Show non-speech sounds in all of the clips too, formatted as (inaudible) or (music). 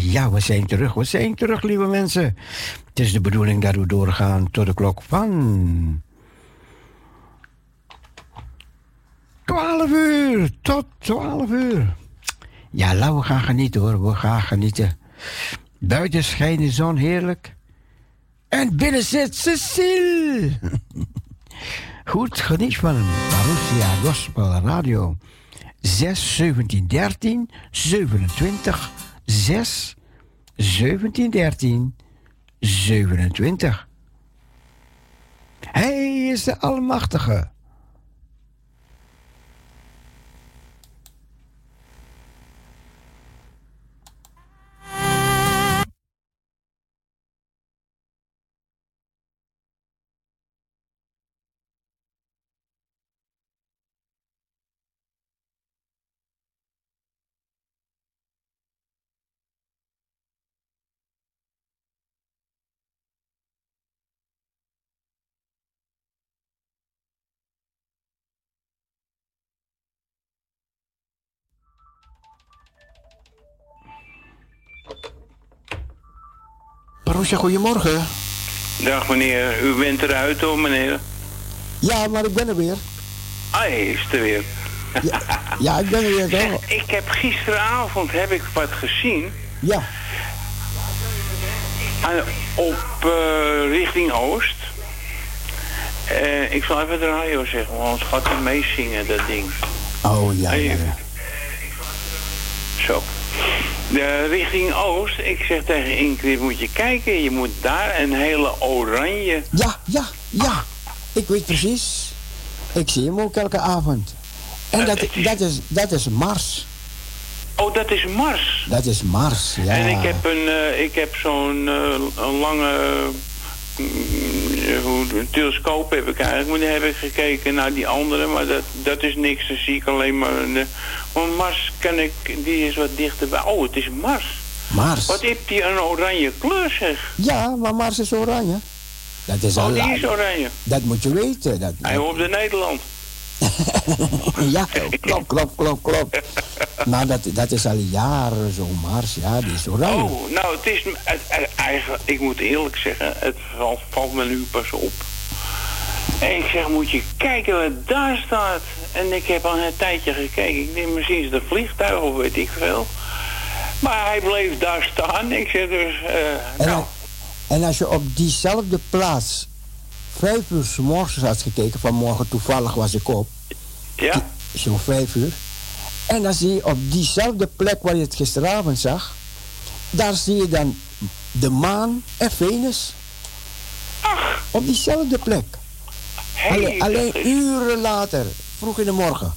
Ja, we zijn terug. We zijn terug, lieve mensen. Het is de bedoeling dat we doorgaan tot de klok van. 12 uur tot 12 uur. Ja, laten we gaan genieten hoor. We gaan genieten. Buiten schijnt de zon heerlijk. En binnen zit Cecile. (laughs) Goed, geniet van Marussia Gospel Radio. 6 17 13 27 6 17 13 27. Hij is de Almachtige. Roosje, goedemorgen. Dag meneer, u bent eruit hoor meneer. Ja, maar ik ben er weer. Ah, is er weer. Ja, ja ik ben er weer toch? (laughs) Ik heb gisteravond heb ik wat gezien. Ja. op uh, richting Oost. Uh, ik zal even de radio zeggen, want het gaat er meezingen, dat ding. Oh ja, ja, ja. Zo. De richting Oost, ik zeg tegen Ingrid, moet je kijken, je moet daar een hele oranje... Ja, ja, ja. Ik weet precies. Ik zie hem ook elke avond. En dat, is... dat, is, dat is Mars. Oh, dat is Mars? Dat is Mars, ja. En ik heb, een, uh, ik heb zo'n uh, een lange hoe, telescoop heb ik eigenlijk. Maar heb ik gekeken naar die andere, maar dat, dat is niks. Dan zie ik alleen maar... Een, want Mars kan ik, die is wat dichterbij. Oh, het is Mars. Mars. Wat heeft die een oranje kleur, zeg? Ja, maar Mars is oranje. Dat is oh, al die is oranje. Dat moet je weten. Dat, Hij hoort in Nederland. (laughs) ja, klopt, klopt, klopt, klopt. maar dat, dat is al jaren zo Mars, ja, die is oranje. Oh, nou, het is eigenlijk, ik moet eerlijk zeggen, het valt, valt me nu pas op. En ik zeg, moet je kijken wat daar staat. En ik heb al een tijdje gekeken. Ik denk, misschien is het een vliegtuig of weet ik veel. Maar hij bleef daar staan. Ik zeg dus, uh, en, en als je op diezelfde plaats vijf uur s morgens had gekeken, vanmorgen toevallig was ik op. Ja. Zo'n vijf uur. En dan zie je op diezelfde plek waar je het gisteravond zag, daar zie je dan de maan en Venus. Ach. Op diezelfde plek. alleen, alleen uren later, vroeg in de morgen.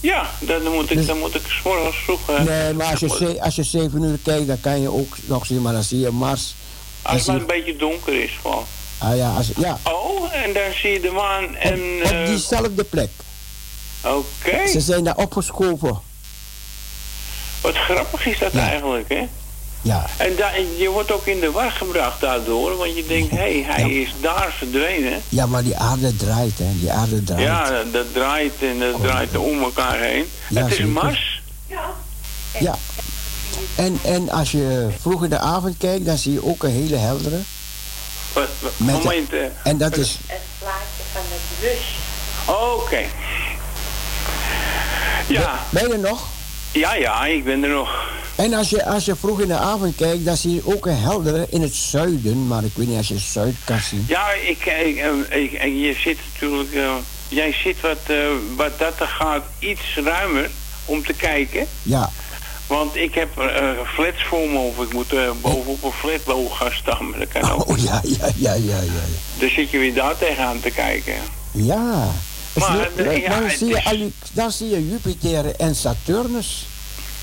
Ja, dan moet ik, dus, dan moet ik s morgens vroeg... Uh, nee, maar als je, als je zeven uur kijkt, dan kan je ook nog zien, maar dan zie je Mars. Als het maar een beetje donker is gewoon. Ah ja, als, ja. Oh, en dan zie je de maan en... Op, op diezelfde plek. Oké. Ze zijn daar opgeschoven. Wat grappig is dat eigenlijk, hè? Ja. En, da je wordt ook in de war gebracht daardoor, want je denkt, hé, hey, hij is daar verdwenen. Ja, maar die aarde draait, hè? Die aarde draait. Ja, dat, draait en dat oh, draait om elkaar heen. Ja, het is Mars. Ja. Ja. En, en als je vroeg in de avond kijkt, dan zie je ook een hele heldere. Wat, wat moment, uh, en dat is... Het plaatje van het bus. Oké. Ja. Ben je er nog? Ja, ja, ik ben er nog. En als je, als je vroeg in de avond kijkt, dan zie je ook een heldere in het zuiden. Maar ik weet niet als je het zuid kan zien. Ja, ik, ik, ik, ik je zit natuurlijk... Uh, jij zit wat, uh, wat dat er gaat iets ruimer om te kijken. Ja. Want ik heb uh, flats voor me of ik moet uh, bovenop een flatboog gaan staan. Maar dat kan ook. Oh, ja, ja, ja, ja, ja. Dan zit je weer daar tegenaan te kijken. Ja. Maar, ja, dan, zie je, is... dan zie je Jupiter en Saturnus.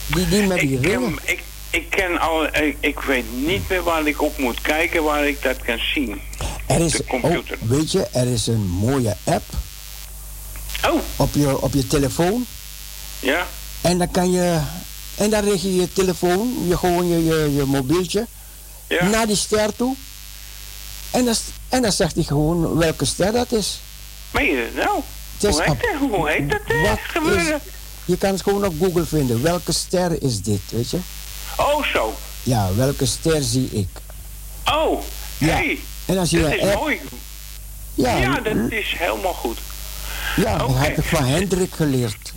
Die, die met die ik, ringen. Ik, ik, ken al, ik, ik, weet niet meer waar ik op moet kijken, waar ik dat kan zien. Er is, de computer. Oh, weet je, er is een mooie app. Oh. Op je, op je telefoon. Ja. En dan kan je en dan richt je je telefoon, je, gewoon je, je, je mobieltje, ja. naar die ster toe. En dan, en dan zegt hij gewoon welke ster dat is. Meen je dat nou? Hoe heet, dat? Hoe heet dat wat gebeuren? je kan het gewoon op Google vinden. Welke ster is dit, weet je? Oh, zo. Ja, welke ster zie ik? Oh, Ja. hey. En als je Dat is app- mooi. Ja, Ja, dat is helemaal goed. ja dat oké. heb ik van Hendrik geleerd.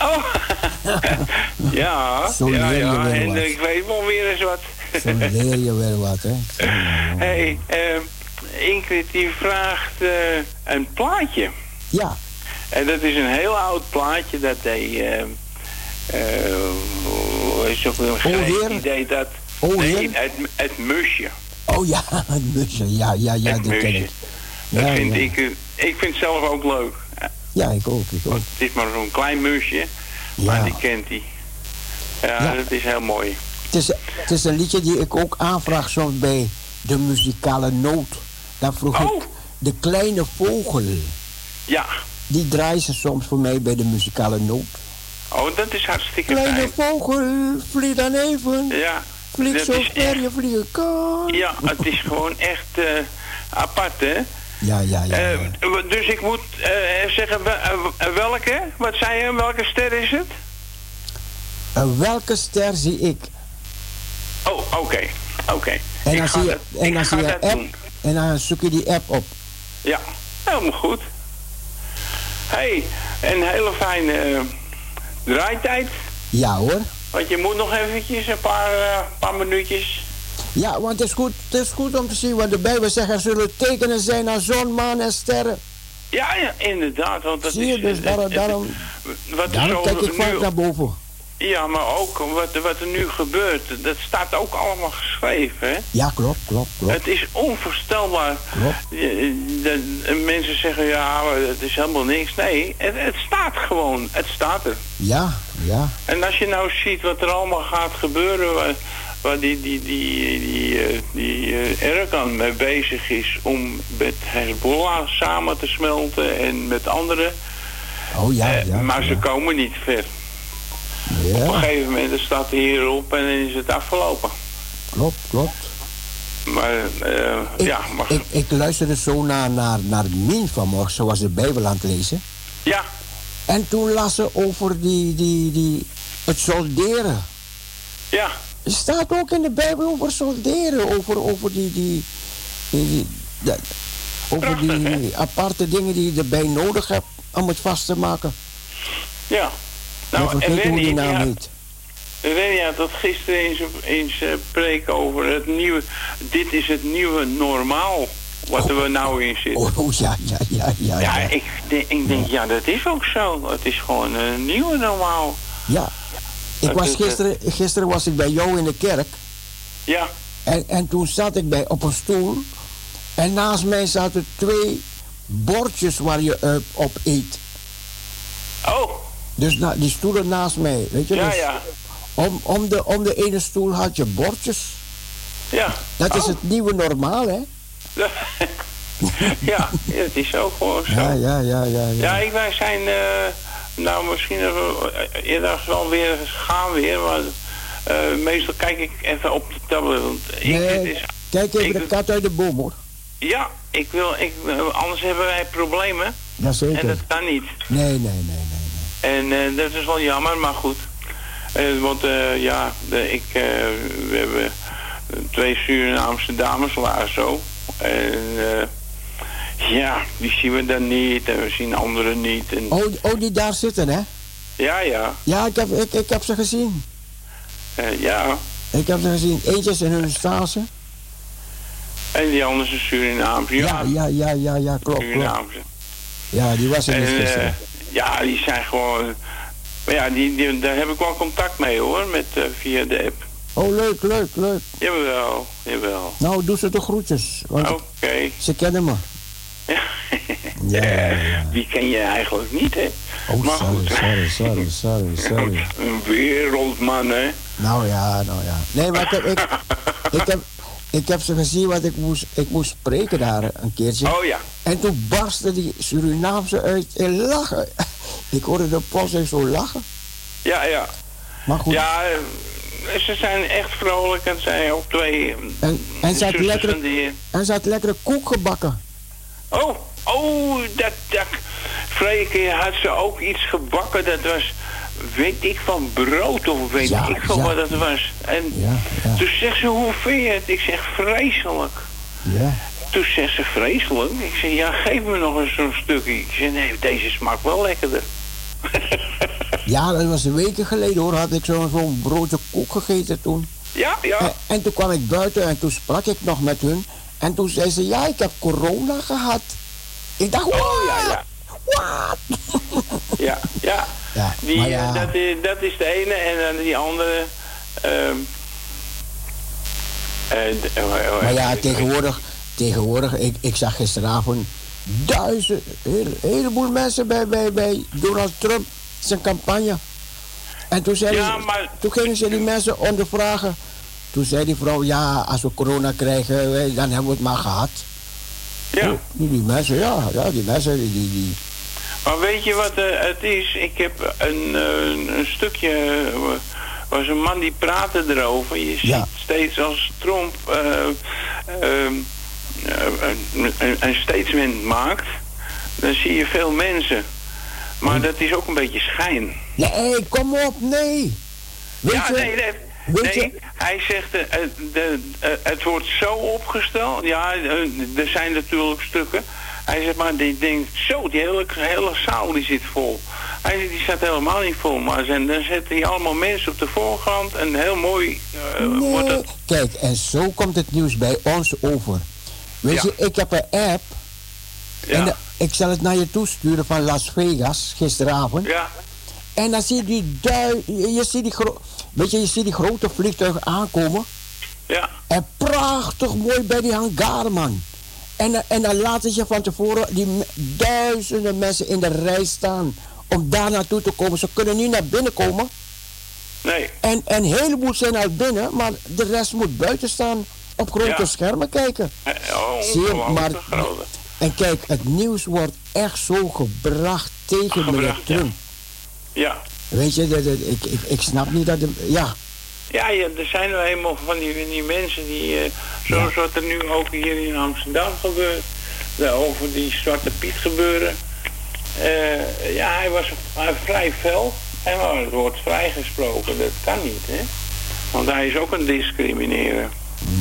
Oh, (laughs) ja, Zo ja, leer je ja. En wat. ik weet wel weer eens wat. Zo leer je wel wat, hè? (laughs) hey, eh, Ingrid die vraagt eh, een plaatje. Ja, En dat is een heel oud plaatje. Dat eh eh, hoe is het ook weer een O, grijs, Heer. Die deed dat... O, nee, Heer. het, het musje. oh ja, (laughs) het musje. Ja, ja, ja, het ken musje. ik. Dat vind ja. ik... eh, Ik vind het zelf ook leuk. Ja, ik ook, ik ook. Want het is maar zo'n klein musje. Maar Ja. die kent hij. Ja, Ja. dat is heel mooi. Het is, het is een liedje die ik ook aanvraag soms bij de muzikale noot. Daar vroeg Oh. ik de kleine vogel. Ja. Die draaien ze soms voor mij bij de muzikale noot. Oh, dat is hartstikke Kleine fijn. vogel, vlieg dan even. Ja. Vlieg zo ver je vliegen kan. Ja, het is gewoon echt eh, apart, hè? Ja, ja, ja. Eh, ja. dus ik moet eh, zeggen, wel- eh, welke? Wat zei je? Welke ster is het? Eh, welke ster zie ik? Oh, oké. Oké. En dan ga zie je, dat- en ik dan ga zie je dat app. doen. En dan zoek je die app op. Ja, helemaal goed. hey, een hele fijne eh, draaitijd. Ja hoor. Want je moet nog eventjes een paar, eh, paar minuutjes. Ja, want het is, goed, het is goed om te zien wat de Bijbel zegt. Er zullen tekenen zijn aan zon, maan en sterren. Ja, ja, inderdaad. Want dat Zie je, is, dus het- daarom, het- daarom, wat er daarom kijk ik vaak naar boven. Ja, maar ook wat, wat er nu gebeurt, dat staat ook allemaal geschreven, hè? Ja, klopt, klopt, klopt. Het is onvoorstelbaar. Klopt. Mensen zeggen, ja, het is helemaal niks. Nee, het, het staat gewoon. Het staat er. Ja, ja. En als je nou ziet wat er allemaal gaat gebeuren... waar, die, die, die, die, eh, die eh, Erdogan mee bezig is... om met Hezbollah samen te smelten en met anderen... Oh ja, eh, ja. maar ze komen niet ver. Op een gegeven moment staat hij hierop en dan is het afgelopen. klopt, klopt. Maar, Ik, ja, maar... ik, ik luisterde zo naar, naar, naar Mien vanmorgen, zoals de Bijbel aan het lezen. ja, En toen las ze over die, die, die, het solderen. ja, Er staat ook in de Bijbel over solderen, over, over die, die, die, die- dat- over die, Prachtig, hè? die aparte dingen die je erbij nodig hebt om het vast te maken. ja. Nou, en vergeet hoe die naam ja, heet. Had dat gisteren zijn, in zijn preek over het nieuwe... Dit is het nieuwe normaal, wat er nou in zit. Oh, oh, ja, ja, ja, ja. Ja, Ja, ik, ik denk, ja, dat is ook zo. Het is gewoon een nieuwe normaal. ja. Ik was is, gisteren, gisteren was ik bij jou in de kerk. Ja, En, en toen zat ik bij, op een stoel. En naast mij zaten twee bordjes waar je eh, op eet. oh, Dus na, die stoelen naast mij, weet je. ja, dus ja. Om, om, de, om de ene stoel had je bordjes. Ja. Dat is Oh. het nieuwe normaal, hè? (laughs) ja, het is ook gewoon zo. Ja, ja, ja, ja. Ja, ja. ik, wij zijn, eh, nou misschien even, eh, eerder wel weer gaan weer, maar eh, meestal kijk ik even op de tablet. Want ik, Nee, is, kijk even ik- de kat uit de boom, hoor. ja, ik wil, ik, eh, anders hebben wij problemen en Jazeker. dat kan niet. Nee, nee, nee, nee. nee. En eh, dat is wel jammer, maar goed. Eh, want eh, ja, de, ik, eh, we hebben twee Surinaamse dames waar zo. En eh, ja, die zien we dan niet en we zien anderen niet. En, Oh, die- oh, die daar zitten, hè? Ja, ja, Ja, ik heb, ik, ik heb ze gezien. eh, ja. Ik heb ze gezien. Eentje is in hun Staanse. En die andere is een Surinaamse. Ja, Ja, ja, ja, ja, klopt. Surinaamse. Ja, die was En, eh, gisteren. ja, die zijn gewoon... Maar ja, die, die, daar heb ik wel contact mee hoor, met, eh, via de app. Oh, leuk, leuk, leuk. Jawel, jawel. Nou, doe ze de groetjes. Want Oké. ze kennen me. Ja. Ja. Die ken je eigenlijk niet, hè? Oh, maar sorry, sorry, sorry, sorry, sorry. (laughs) Een wereldman, hè? Nou ja, nou ja. Nee, maar ik heb, ik, (laughs) ik heb, ik heb ze gezien, want ik moest, ik moest spreken daar een keertje. Oh ja. En toen barstte die Surinaamse uit in lachen. (laughs) Ik hoorde de post even zo lachen. Ja, ja. Maar goed. Ja, eh, ze zijn echt vrolijk en zijn ook twee... eh, En, en ze had lekkere, die- en ze had lekkere koek gebakken. Oh, oh, dat, dat... Vorige keer had ze ook iets gebakken, dat was... weet ik van brood of weet Ja, ik van ja. wat het was. En Ja, toen zegt ze, hoe vind je het? Ik zeg, vreselijk. Ja. Toen zegt ze, vreselijk? Ik zeg, ja, geef me nog eens zo'n stukje. Ik zeg, nee, deze smaakt wel lekkerder. (laughs) ja, dat was weken geleden hoor. Had ik zo'n zo'n broodje koek gegeten toen. ja, ja. En, en toen kwam ik buiten en toen sprak ik nog met hun. En toen zei ze, ja, ik heb corona gehad. Ik dacht, wat? Oh, ja, ja. Wat? Ja, ja. Ja, die, eh, ja. dat, is, dat is de ene en dan die andere... ehm eh, eh, Maar ja, tegenwoordig, tegenwoordig ik, ik zag gisteravond duizend, een heleboel mensen bij, bij, bij Donald Trump zijn campagne. En toen, zeiden Ja, ze- toen gingen ze die mensen ondervragen. Toen zei die vrouw, ja, als we corona krijgen, eh, dan hebben we het maar gehad. Ja. Die, die mensen, ja, ja, die mensen, die, die, Maar weet je wat eh, het is? Ik heb een, eh, een stukje... eh, was een man die praatte erover. Je Ja. ziet steeds als Trump een, statement maakt... dan zie je veel mensen. Maar dat is ook een beetje schijn. Nee, kom op, nee. Weet ja, je, nee, nee. weet nee je- hij zegt, eh, eh, de, eh, het wordt zo opgesteld. Ja, er zijn natuurlijk stukken. Hij zegt, maar die denkt, zo, die hele, hele zaal die zit vol. Hij zegt, die staat helemaal niet vol. Maar dan zetten hij allemaal mensen op de voorgrond. En heel mooi wordt het... kijk, en zo komt het nieuws bij ons over. Weet Ja. je, ik heb een app Ja, en de- ik zal het naar je toesturen van Las Vegas gisteravond. ja, En dan zie je die dui, je, ziet die, gro- weet je, je ziet die grote vliegtuigen aankomen. ja, En prachtig mooi bij die hangar, man. En, dan- en dan laten ze van tevoren die duizenden mensen in de rij staan om daar naartoe te komen. Ze kunnen niet naar binnen komen. nee. En en een heleboel zijn al binnen, maar de rest moet buiten staan op grote Ja. schermen kijken. Eh, Oh, gewoon maar, en kijk, het nieuws wordt echt zo gebracht tegen meneer Gebracht, ja. Trump. Ja. Weet je, dat, dat- ik, ik, ik snap niet dat... De, ja, Ja, ja, er zijn wel helemaal van die, die mensen die, eh, zoals wat er nu ook hier in Amsterdam gebeurt, de- over die Zwarte Piet gebeuren. Eh, ja, hij was eh, vrij fel en het wordt vrijgesproken, dat kan niet, hè. Want hij is ook een discrimineren.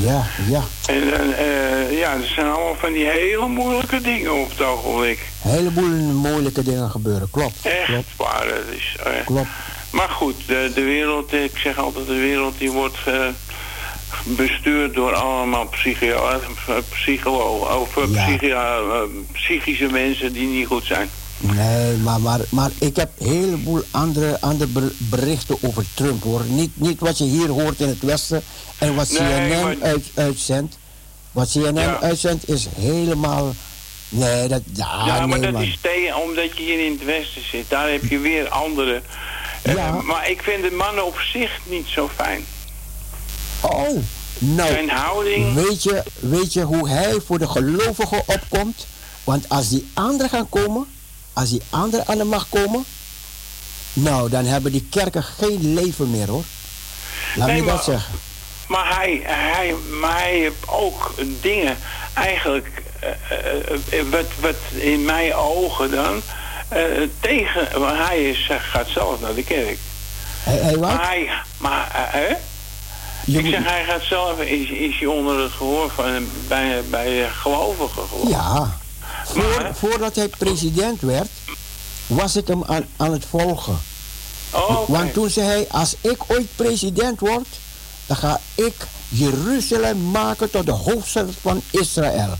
Ja, ja. En eh, ja, er zijn allemaal van die hele moeilijke dingen op het ogenblik. Een heleboel moeilijke dingen gebeuren, klopt. Echt Klopt, waar, het is... eh, klopt. Maar goed, de, de wereld, ik zeg altijd, de wereld die wordt eh, bestuurd door allemaal psychio- eh, psychologen, of Ja. psychi- eh, psychische mensen die niet goed zijn. Nee, maar, maar, maar ik heb een heleboel andere, andere ber- berichten over Trump, hoor. Niet, niet wat je hier hoort in het Westen en wat Nee, CNN maar- uit, uitzendt. Wat CNN Ja. uitzendt is helemaal... Nee, dat... Ja, ja, maar dat man. is tegen, omdat je hier in het Westen zit. Daar heb je weer andere. Eh, Ja. maar ik vind de mannen op zich niet zo fijn. Oh, nou... Zijn houding... Weet je, weet je hoe hij voor de gelovigen opkomt? Want als die anderen gaan komen, als die anderen aan de macht komen, nou, dan hebben die kerken geen leven meer hoor. Laat Nee, me dat maar- zeggen. Maar hij, hij, maar hij heeft ook dingen, eigenlijk, eh, eh, eh, wat, wat in mijn ogen dan, tegen, hij is, gaat zelf naar de kerk. Hij, hij wat? Maar hij, maar, hè? Je Ik zeg, hij gaat zelf, is, is hij onder het gehoor van, bij, bij gelovigen ja, voor, Maar- voordat hij president werd, was ik hem aan, aan het volgen. Oh. Want toen zei hij, als ik ooit president word, dan ga ik Jeruzalem maken tot de hoofdstad van Israël.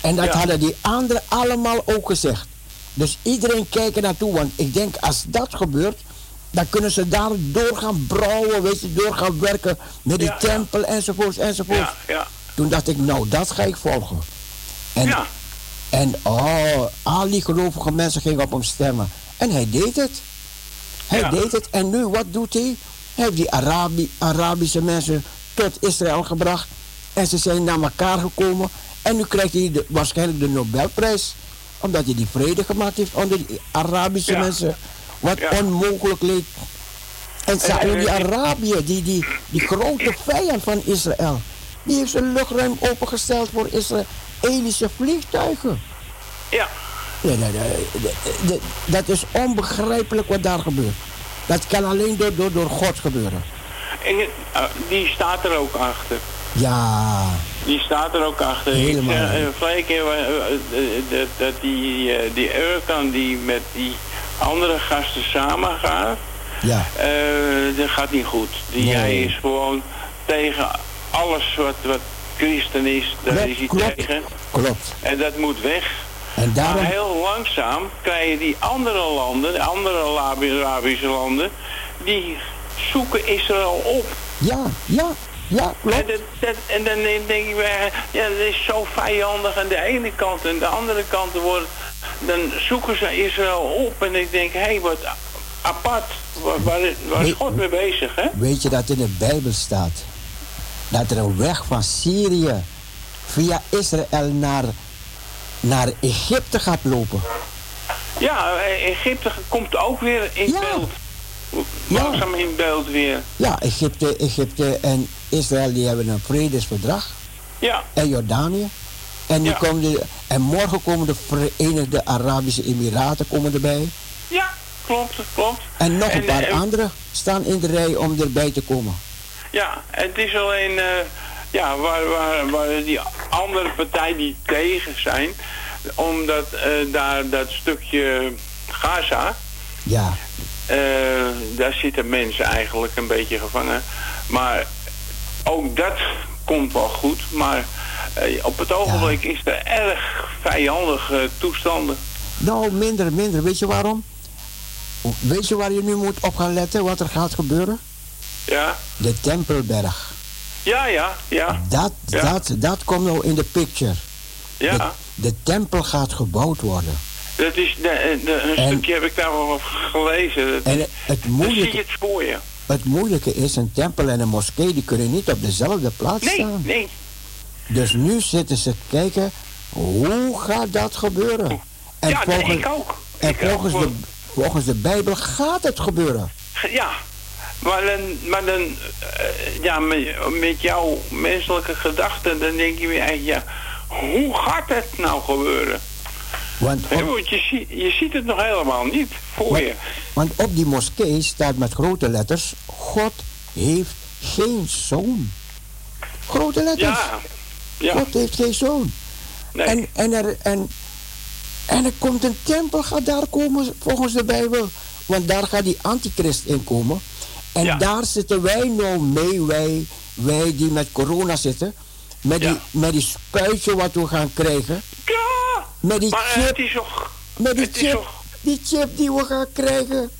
En dat Ja. hadden die anderen allemaal ook gezegd. Dus iedereen kijkt er naartoe, want ik denk als dat gebeurt, dan kunnen ze daar door gaan brouwen, weet je, door gaan werken met die Ja, ja. tempel enzovoorts enzovoorts. Toen dacht ik, nou dat ga ik volgen. En, ja. en oh, al die gelovige mensen gingen op hem stemmen. En hij deed het. Hij deed het. En nu, wat doet hij? Hij heeft die Arabi Arabische mensen tot Israël gebracht. En ze zijn naar elkaar gekomen. En nu krijgt hij de, waarschijnlijk de Nobelprijs. Omdat hij die vrede gemaakt heeft onder die Arabische Ja. mensen. Wat Ja. onmogelijk leek. En Saudi-Arabië, die, die, die grote vijand van Israël. Die heeft zijn luchtruim opengesteld voor Israëlische vliegtuigen. ja. Ja, dat, dat- dat- dat is onbegrijpelijk wat daar gebeurt. Dat kan alleen door, door, door God gebeuren. En, eh, die staat er ook achter. Ja, Die staat er ook achter. Helemaal. Ik zeg, eh, vorige keer wa- eh, dat, dat die, die Urkan die met die andere gasten samen gaat, ja, dat gaat niet goed. Die, Nee. Hij is gewoon tegen alles wat, wat christen is, daar is hij tegen. klopt. En dat moet weg. En daarom, Maar heel langzaam krijgen die andere landen, de andere Arabi- Arabische landen, die zoeken Israël op. ja, ja, ja, En, klopt. dat, dat- en dan denk ik ja, dat is zo vijandig aan de ene kant en de andere kant wordt, dan zoeken ze Israël op en ik denk, hé, hey, wat apart, waar, waar, waar is. God mee bezig, hè? Weet je dat in de Bijbel staat? Dat er een weg van Syrië via Israël naar, naar Egypte gaat lopen. Ja, eh, Egypte komt ook weer in Ja. beeld. Ja. Langzaam in beeld weer. Ja, Egypte, Egypte en Israël die hebben een vredesverdrag. Ja, En Jordanië. En, nu Ja. komen de, en morgen komen de Verenigde Arabische Emiraten komen erbij. ja, klopt, klopt. En nog een En, paar eh, anderen staan in de rij om erbij te komen. Ja, het is alleen, eh, ja, waar, waar, waar die andere partijen die tegen zijn, omdat eh, daar dat stukje Gaza, Ja, eh, daar zitten mensen eigenlijk een beetje gevangen. Maar ook dat komt wel goed, maar eh, op het ogenblik is er erg vijandige toestanden. nou minder, minder. Weet je waarom? Weet je waar je nu moet op gaan letten wat er gaat gebeuren? Ja, De Tempelberg. Ja, ja, ja, Dat, Ja. dat, dat komt nou in de picture. Ja. de tempel gaat gebouwd worden. Dat is, de, de, een En- stukje heb ik daar wel gelezen. Dat, En het zie moeilijke, je het voor je. het moeilijke is, een tempel en een moskee die kunnen niet op dezelfde plaats Nee, staan. nee. Dus nu zitten ze te kijken, hoe gaat dat gebeuren? En ja, nee, volgens, ik ook. en Ik ook. volgens, de, volgens de Bijbel gaat het gebeuren. Ja, maar dan, maar dan eh, ja, met, met jouw menselijke gedachten, dan denk je weer eigenlijk, ja, hoe gaat het nou gebeuren? Want Hè, op, Want je, ziet- je ziet het nog helemaal niet voor je. want op die moskee staat met grote letters, God heeft geen zoon. Grote letters. Ja, ja, God heeft geen zoon. nee. En, en, er, en, en er komt een tempel, gaat daar komen volgens de Bijbel. Want daar gaat die antichrist in komen. En Ja. daar zitten wij nou mee, wij, wij die met corona zitten. Met, Ja. die, met die spuitje wat we gaan krijgen. ja, Met die maar eh, chip, is toch... met die chip, toch... die chip die we gaan krijgen.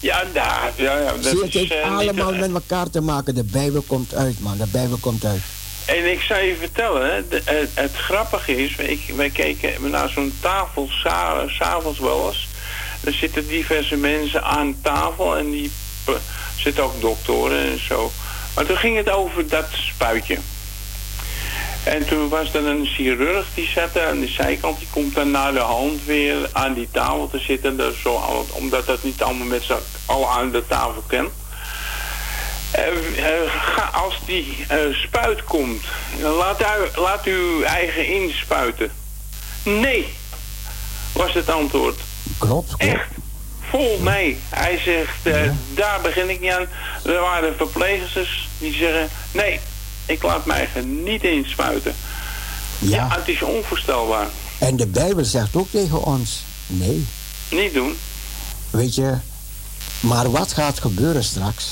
Ja, daar, ja, ja, dat Zie het is heeft niet, allemaal eh, met elkaar te maken. De Bijbel komt uit, man. De Bijbel komt uit. En ik zou je vertellen, hè, de- het, het grappige is, ik, wij keken naar zo'n tafel sa- s'avonds wel eens. Er zitten diverse mensen aan tafel en die eh, zitten ook doktoren en zo. Maar toen ging het over dat spuitje. En toen was er een chirurg die zat aan de zijkant. Die komt dan naar de hand weer aan die tafel te zitten. Dat zo, omdat dat niet allemaal met z'n allen aan de tafel kan. Eh, eh, ga- als die eh, spuit komt, laat, u, laat uw eigen inspuiten. Nee, was het antwoord. Klopt, klopt. Echt, vol nee. Hij zegt, eh, daar begin ik niet aan. Er waren verpleegsters die zeggen, nee, ik laat mij niet inspuiten. Ja, Ja. het is onvoorstelbaar. En de Bijbel zegt ook tegen ons, nee. Niet doen. Weet je, maar wat gaat gebeuren straks?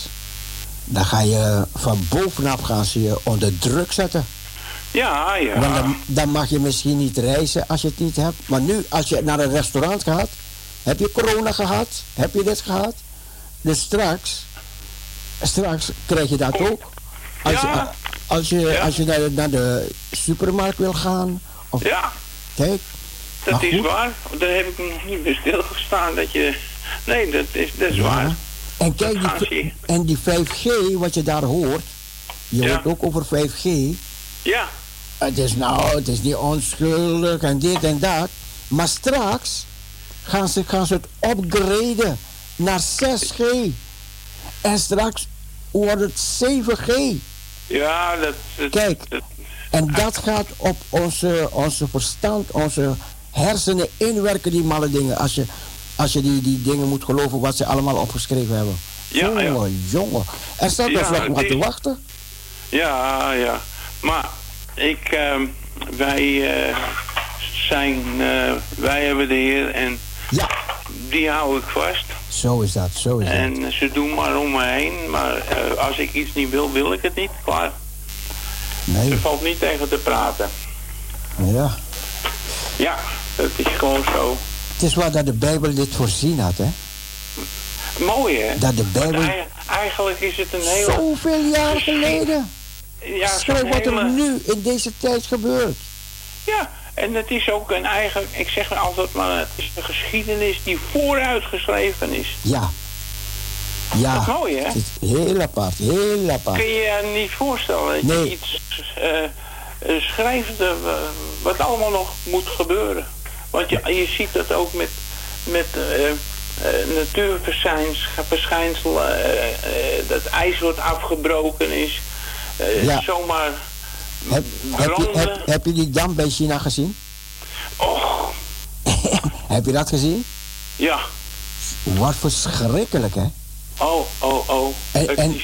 Dan ga je van bovenaf gaan ze je onder druk zetten. Ja, ja. Want dan, dan mag je misschien niet reizen als je het niet hebt. Maar nu, als je naar een restaurant gaat, heb je corona gehad? Heb je dit gehad? Dus straks, straks krijg je dat ook. Als je, als je, Ja. als je naar, de, naar de supermarkt wil gaan. Of, Ja, Kijk, dat is waar. Daar heb ik nog niet bij stilgestaan. Dat je... Nee, dat is, dat is Ja. waar. En kijk, die, en die 5G, wat je daar hoort, je hoort ook over 5G. Ja, Het is nou, het is niet onschuldig en dit en dat. Maar straks gaan ze, gaan ze het upgraden naar 6G. En straks wordt het 7G. ja, dat... dat Kijk. dat- En dat gaat op onze, onze verstand, onze hersenen inwerken, die malle dingen. Als je, Als je die, die dingen moet geloven wat ze allemaal opgeschreven hebben. Ja, ja. jongen, jongen. Er staat Ja, nog wat te wachten. Ja, ja. Maar ik, ehm, wij eh, zijn, eh, wij hebben de Heer en Ja, die hou ik vast. zo is dat, zo is dat. En ze doen maar om me heen. Maar eh, als ik iets niet wil, wil ik het niet. Klaar. Nee, Er valt niet tegen te praten. ja. Ja, dat is gewoon zo. Het is waar dat de Bijbel dit voorzien had, hè? Mooi, hè? Dat de Bijbel ei- eigenlijk is het een hele... zoveel jaar geleden. Ja, Schrijf wat er hele- nu in deze tijd gebeurt. Ja, en het is ook een eigen... Ik zeg altijd maar, het is een geschiedenis die vooruitgeschreven is. Ja. Ja. Dat is mooi, hè? Het is heel apart, heel apart. Kun je je niet voorstellen dat Nee. je iets eh, eh, schrijft eh, wat allemaal nog moet gebeuren. Want je, je ziet dat ook met, met eh, natuurverschijnselen, dat ijs wordt afgebroken is. Ja. Zomaar Heb, heb, je, heb, heb je die dam bij China gezien? Och, (laughs) heb je dat gezien? ja. Wat verschrikkelijk, hè? Oh, oh, oh. En-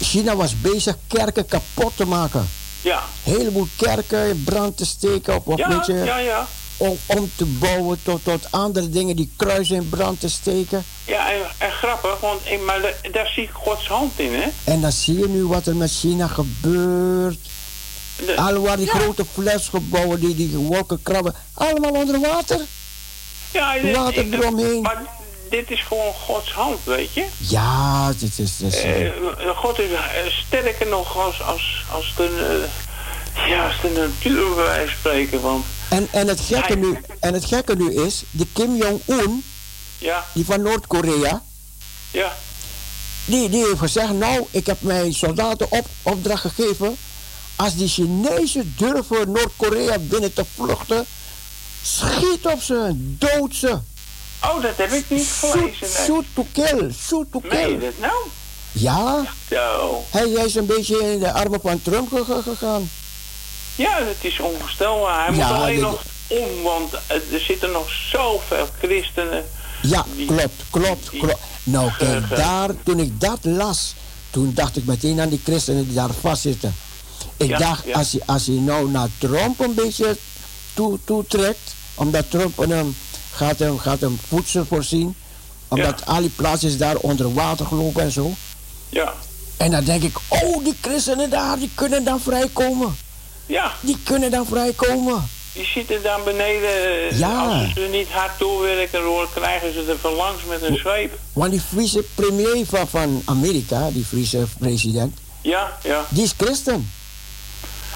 China was bezig kerken kapot te maken. ja. Een heleboel kerken in brand te steken op, op Ja, weet je, ja, ja. om, om te bouwen tot, tot andere dingen die kruisen in brand te steken. Ja, en, en grappig, want maar da- daar zie ik Gods hand in, hè? En dan zie je nu wat er met China gebeurt. De- Alhoewel die ja. grote flesgebouwen, die, die wolkenkrabben, allemaal onder water. Ja, dit- Water ik- eromheen. Maar dit is gewoon Gods hand, weet je? Ja, het is... Eh, God is eh, sterker nog als, als, als, de, eh, ja, als de natuur bij wijze van spreken. Want en, en, het gekke Hij- nu, en het gekke nu is, de Kim Jong-un, ja, die van Noord-Korea, ja, die, die heeft gezegd, nou, ik heb mijn soldaten op, opdracht gegeven, als die Chinezen durven Noord-Korea binnen te vluchten, schiet op ze, dood ze. Oh, dat heb ik niet gelezen. nee. shoot to kill, shoot to kill. dat nou? Ja, Zo. hij, hij is een beetje in de armen van Trump ge- ge- gegaan. Ja, dat is onvoorstelbaar. Hij Ja, moet alleen dit- nog om, want eh, er zitten nog zoveel christenen. Ja, Die- klopt, klopt, die- klopt. Nou, kijk, daar, toen ik dat las, toen dacht ik meteen aan die christenen die daar vastzitten. Ik Ja, dacht, ja. als, hij, als nou naar Trump een beetje toe, toetrekt, omdat Trump hem, gaat, hem, gaat hem voedsel voorzien, omdat al die plaatsjes daar onder water gelopen en zo. Ja, En dan denk ik, oh, die christenen daar, die kunnen dan vrijkomen. ja. Die kunnen dan vrijkomen. Die zitten daar beneden. eh, Ja. Als ze niet hard doorwerken, dan krijgen ze er van langs met een zweep. Want die Friese premier van, van Amerika, die Friese president, Ja, ja. die is christen.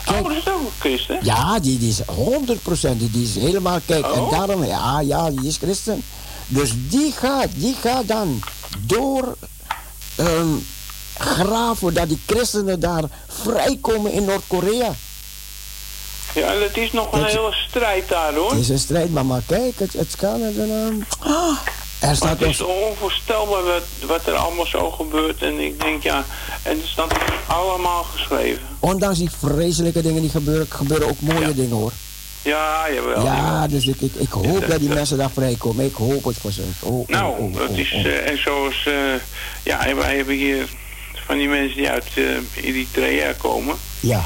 Oh, dat is ook christen. Ja, die, die is 100%. Die, die is helemaal, kijk, en Oh. daarom, ja, ja, die is christen. Dus die gaat, die gaat dan door ehm, graven dat die christenen daar vrijkomen in Noord-Korea. Ja, en het is nog een hele strijd daar hoor. Het is een strijd, maar, maar kijk, het, het kan. Het, ehm, ah, er staat het is onvoorstelbaar wat, wat er allemaal zo gebeurt. En ik denk ja, en het staat allemaal geschreven. ondanks die vreselijke dingen die gebeuren, gebeuren ook mooie Ja. dingen hoor. Ja, jawel. Ja, dus ik, ik, ik hoop dat die mensen daar vrijkomen. Ik hoop het voor ze. Oh, oh, Nou, oh, het oh, is eh, en zoals, eh, ja, en wij hebben hier van die mensen die uit eh Eritrea komen. Ja,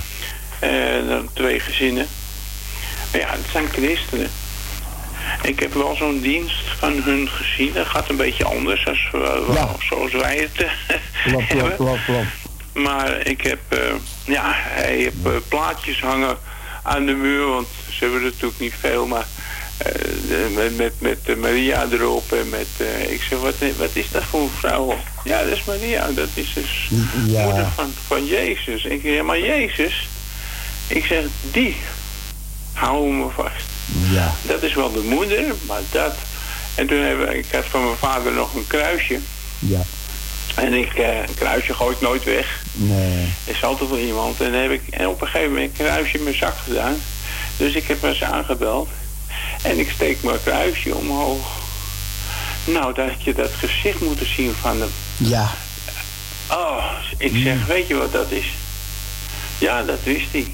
dan twee gezinnen. Maar ja, het zijn christenen. Ik heb wel zo'n dienst van hun gezien. Dat gaat een beetje anders als, wel- Ja. zoals wij het eh, (laughs) hebben. Maar ik heb, eh, ja, hij heeft eh, plaatjes hangen aan de muur, want ze hebben er natuurlijk niet veel, maar met, met, met Maria erop en met, ik zeg, wat, wat is dat voor een vrouw? Ja, dat is Maria, dat is dus Ja. moeder van, van Jezus. Ik zeg, ja, maar Jezus, ik zeg, die houden me vast. Ja, Dat is wel de moeder, maar dat... En toen heb ik, ik had van mijn vader nog een kruisje. ja. En ik, eh, een kruisje gooi ik nooit weg. Nee. Er is altijd wel iemand. En, heb ik, en op een gegeven moment een kruisje in mijn zak gedaan. Dus ik heb eens aangebeld. En ik steek mijn kruisje omhoog. Nou, dat had je dat gezicht moeten zien van hem. Ja, Oh, ik zeg, weet je wat dat is? Ja, dat wist hij.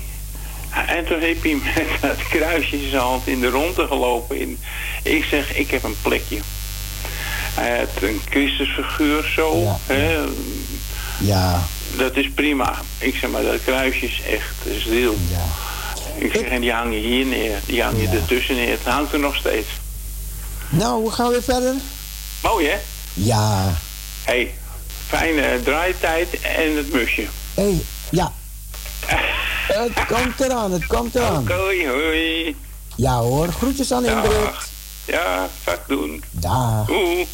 En toen heeft hij met (laughs) dat kruisje in zijn hand in de ronde gelopen. In. Ik zeg, ik heb een plekje. Hij had een Christusfiguur zo. Ja. Hè? Ja, Dat is prima. Ik zeg maar, dat kruisje is echt ziel. ja. Ik zeg, en die hangen hier neer. Die hangen Ja. ertussen neer. Het hangt er nog steeds. Nou, we gaan weer verder. Mooi, hè? Ja. hey, fijne draaitijd en het musje. Hé, hey, ja. (laughs) het komt eraan, het komt eraan. Oké, hoi. Ja hoor, groetjes aan Ingrid. Dag. Ja, ga ik doen. Dag. Oeh.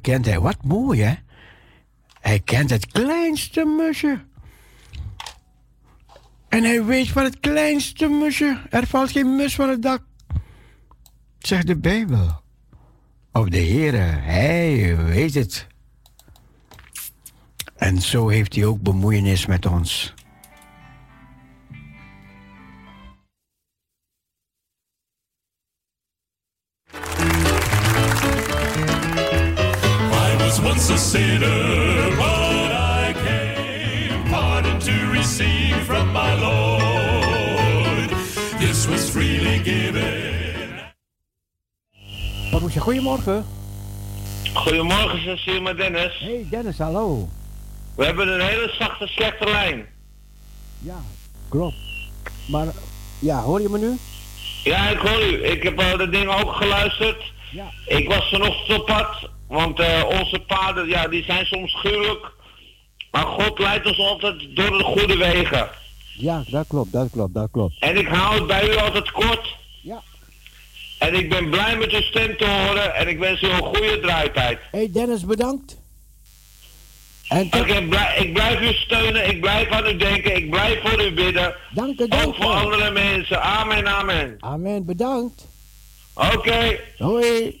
Kent hij. Wat mooi, hè? Hij kent het kleinste musje. En hij weet van het kleinste musje. Er valt geen mus van het dak. Zegt de Bijbel. Of de Heere, hij weet het. En zo heeft hij ook bemoeienis met ons. Was once a sinner, but I came pardon to receive from my Lord. This was freely given. Wat moet je? Goedemorgen. Goedemorgen, Cecile met Dennis. Hey Dennis, hallo. We hebben een hele zachte, slechte lijn. Ja, klopt. Maar, ja, hoor je me nu? Ja, ik hoor u. Ik heb uh, de dingen ook geluisterd. Ja. Ik was vanochtend op pad, want eh, onze paden, ja, die zijn soms gruwelijk. Maar God leidt ons altijd door de goede wegen. Ja, dat klopt, dat klopt, dat klopt. En ik hou het bij u altijd kort. Ja. En ik ben blij met uw stem te horen en ik wens u een goede draaitijd. Hey Dennis, bedankt. En Ik, tot, heb blij- ik blijf u steunen, ik blijf aan u denken, ik blijf voor u bidden. dank Ook dank voor je. andere mensen. Amen, amen. Amen, bedankt. Oké. Hoi.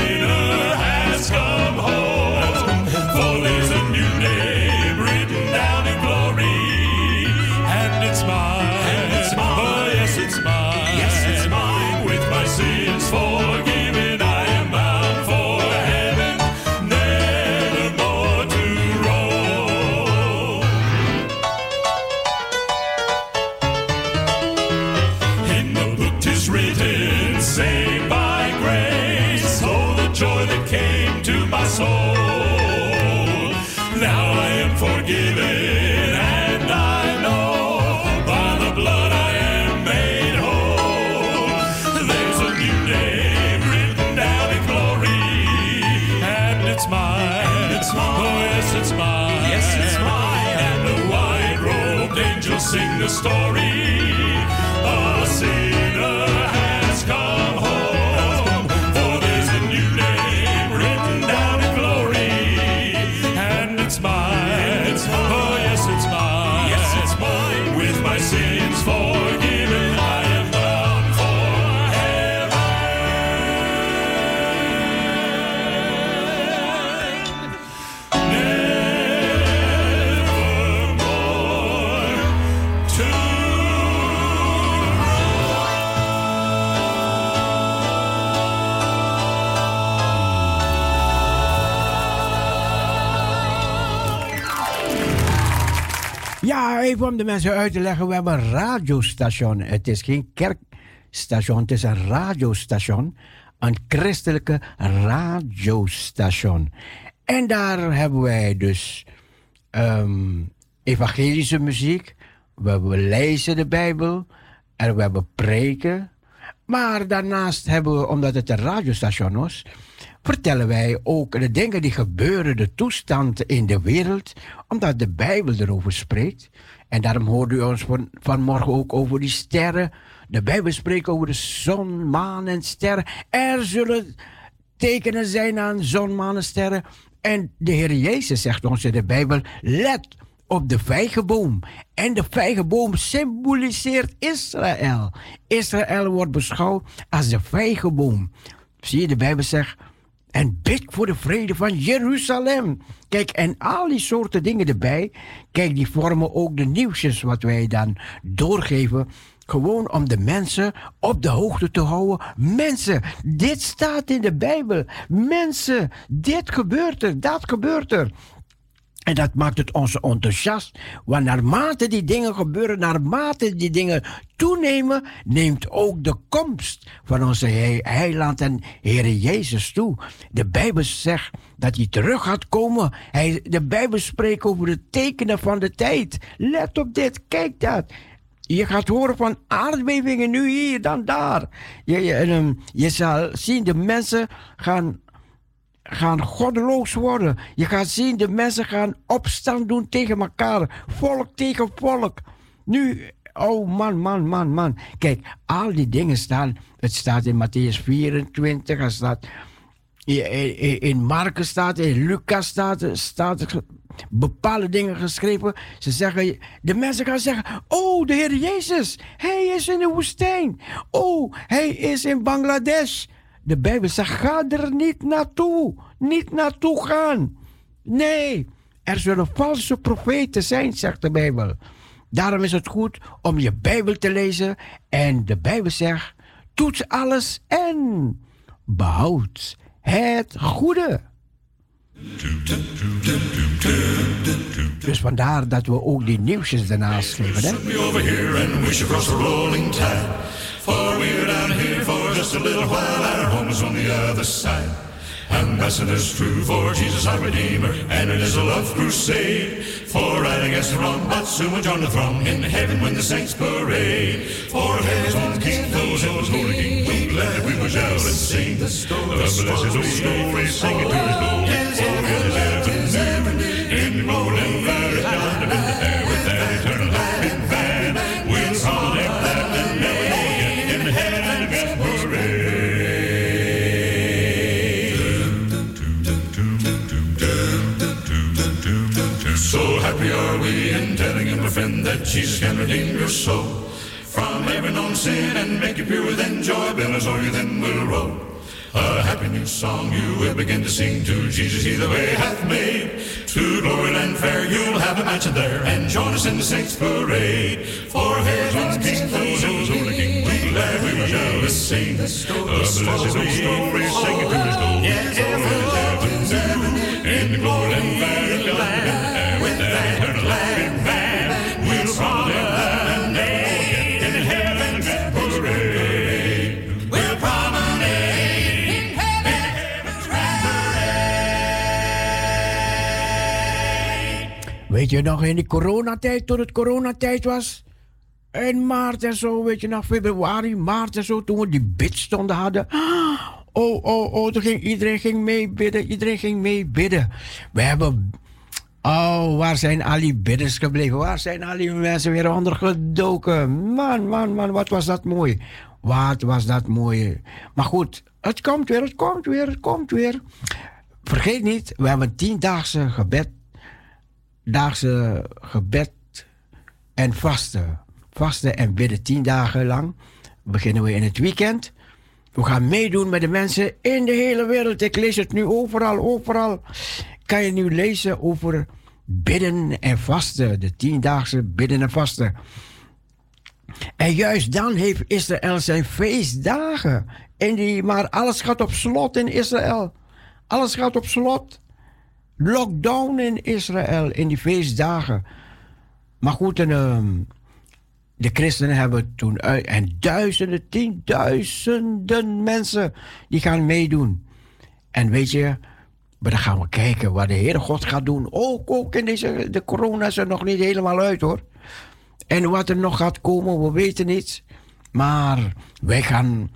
even om de mensen uit te leggen. We hebben een radiostation. Het is geen kerkstation, het is een radiostation. Een christelijke radiostation. En daar hebben wij dus ehm, evangelische muziek. We lezen de Bijbel. En we hebben preken. Maar daarnaast hebben we, omdat het een radiostation is, vertellen wij ook de dingen die gebeuren, de toestand in de wereld, omdat de Bijbel erover spreekt. En daarom hoorde u ons van, vanmorgen ook over die sterren. De Bijbel spreekt over de zon, maan en sterren. Er zullen tekenen zijn aan zon, maan en sterren. En de Heer Jezus zegt ons in de Bijbel, let op de vijgenboom. En de vijgenboom symboliseert Israël. Israël wordt beschouwd als de vijgenboom. Zie je, de Bijbel zegt, en bid voor de vrede van Jeruzalem. Kijk, en al die soorten dingen erbij. Kijk, die vormen ook de nieuwsjes wat wij dan doorgeven. Gewoon om de mensen op de hoogte te houden. Mensen, dit staat in de Bijbel. Mensen, dit gebeurt er, dat gebeurt er. En dat maakt het ons enthousiast. Want naarmate die dingen gebeuren, naarmate die dingen toenemen, neemt ook de komst van onze He- heiland en Heere Jezus toe. De Bijbel zegt dat hij terug gaat komen. Hij, de Bijbel spreekt over de tekenen van de tijd. Let op dit, kijk dat. Je gaat horen van aardbevingen nu hier, dan daar. Je, je, ehm, je zal zien, de mensen gaan gaan goddeloos worden. Je gaat zien, de mensen gaan opstand doen tegen elkaar. Volk tegen volk. Nu, oh man, man, man, man. Kijk, al die dingen staan. Het staat in Matthäus 24, het staat in, Marcus staat, in Lucas staat, staat bepaalde dingen geschreven. Ze zeggen, de mensen gaan zeggen, oh, de Heer Jezus, Hij is in de woestijn. Oh, Hij is in Bangladesh. De Bijbel zegt, ga er niet naartoe. Niet naartoe gaan. Nee, er zullen valse profeten zijn, zegt de Bijbel. Daarom is het goed om je Bijbel te lezen. En de Bijbel zegt, toets alles en behoud het goede. Dus vandaar dat we ook die nieuwsjes daarnaast geven. Hè? Me over here and we should cross the rolling tide. For we're down here for just a little while. Our home is on the other side. Ambassadors true for Jesus our Redeemer, and it is a love crusade for right against the wrong, but soon we'll join the throng in heaven when the saints parade. For heaven's one King, those heaven's holy King, we glad we will shout and sing the blessed old story, sing it to his glory. Friend, that Jesus can redeem your soul from every known sin and make you pure within joy. Billows o'er you then will roll. A happy new song you will begin to sing to Jesus, He the way hath made. To glory land fair, you'll have a mansion there, and join us in the saints' parade. For heaven's King, those hills, holy King, we glad we shall sing. A blessed old story, sing it to His glory. Yes, heaven's heaven, in the glory land fair, land, Weet je nog in die coronatijd, toen het coronatijd was? In maart en zo, weet je nog, februari, maart en zo, toen we die bidstonden hadden. Oh, oh, oh, toen ging, iedereen ging meebidden, iedereen ging meebidden. We hebben... Oh, waar zijn al die bidders gebleven? Waar zijn al die mensen weer ondergedoken? Man, man, man, wat was dat mooi. Wat was dat mooi. Maar goed, het komt weer, het komt weer, het komt weer. Vergeet niet, we hebben een tiendaagse gebed daagse gebed en vasten. Vasten en bidden tien dagen lang. Beginnen we in het weekend. We gaan meedoen met de mensen in de hele wereld. Ik lees het nu overal, overal. Kan je nu lezen over bidden en vasten. De tiendaagse bidden en vasten. En juist dan heeft Israël zijn feestdagen. En die, maar alles gaat op slot in Israël. Alles gaat op slot lockdown in Israël in die feestdagen. Maar goed, ehm, de christenen hebben toen uit. En duizenden, tienduizenden mensen die gaan meedoen. En weet je, maar dan gaan we kijken wat de Heere God gaat doen. Ook, ook in deze. De corona is er nog niet helemaal uit hoor. En wat er nog gaat komen, we weten niet. Maar wij gaan.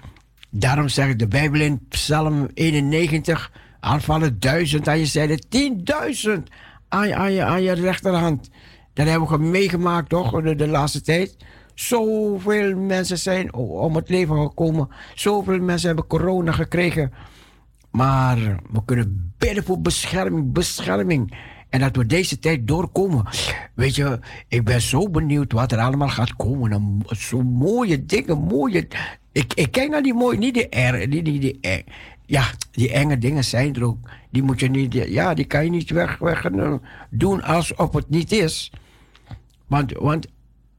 Daarom zegt de Bijbel in Psalm 91 aanvallen duizend aan je zijde, tienduizend aan, je- aan, je, aan je rechterhand. Dat hebben we meegemaakt, toch, de, de laatste tijd. Zoveel mensen zijn om het leven gekomen. Zoveel mensen hebben corona gekregen. Maar we kunnen bidden voor bescherming, bescherming. En dat we deze tijd doorkomen. Weet je, ik ben zo benieuwd wat er allemaal gaat komen. En Zo mooie dingen, mooie... Ik, ik kijk naar die mooie, niet die er, die, die, die, ja, die enge dingen zijn er ook. Die moet je niet, ja, die kan je niet weg, doen alsof het niet is. Want, want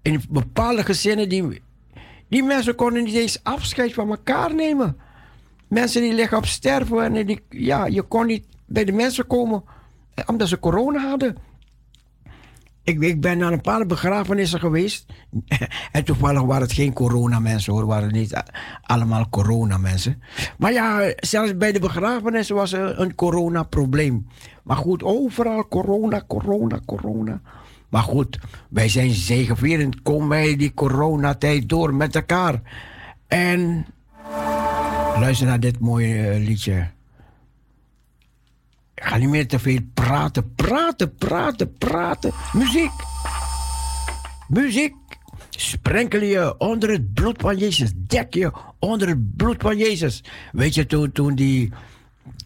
in bepaalde gezinnen, die, die mensen konden niet eens afscheid van elkaar nemen. Mensen die liggen op sterven en die, ja, je kon niet bij de mensen komen omdat ze corona hadden. Ik, ik ben naar een paar begrafenissen geweest. (laughs) en toevallig waren het geen coronamensen hoor. Waren niet allemaal coronamensen. Maar ja, zelfs bij de begrafenissen was er een coronaprobleem. Maar goed, overal corona, corona, corona. Maar goed, wij zijn zegevierend. Komen wij die coronatijd door met elkaar. En luister naar dit mooie eh, liedje. Ga niet meer te veel praten, praten, praten, praten. Muziek. Muziek. Sprenkel je onder het bloed van Jezus. Dek je onder het bloed van Jezus. Weet je, toen, toen, die,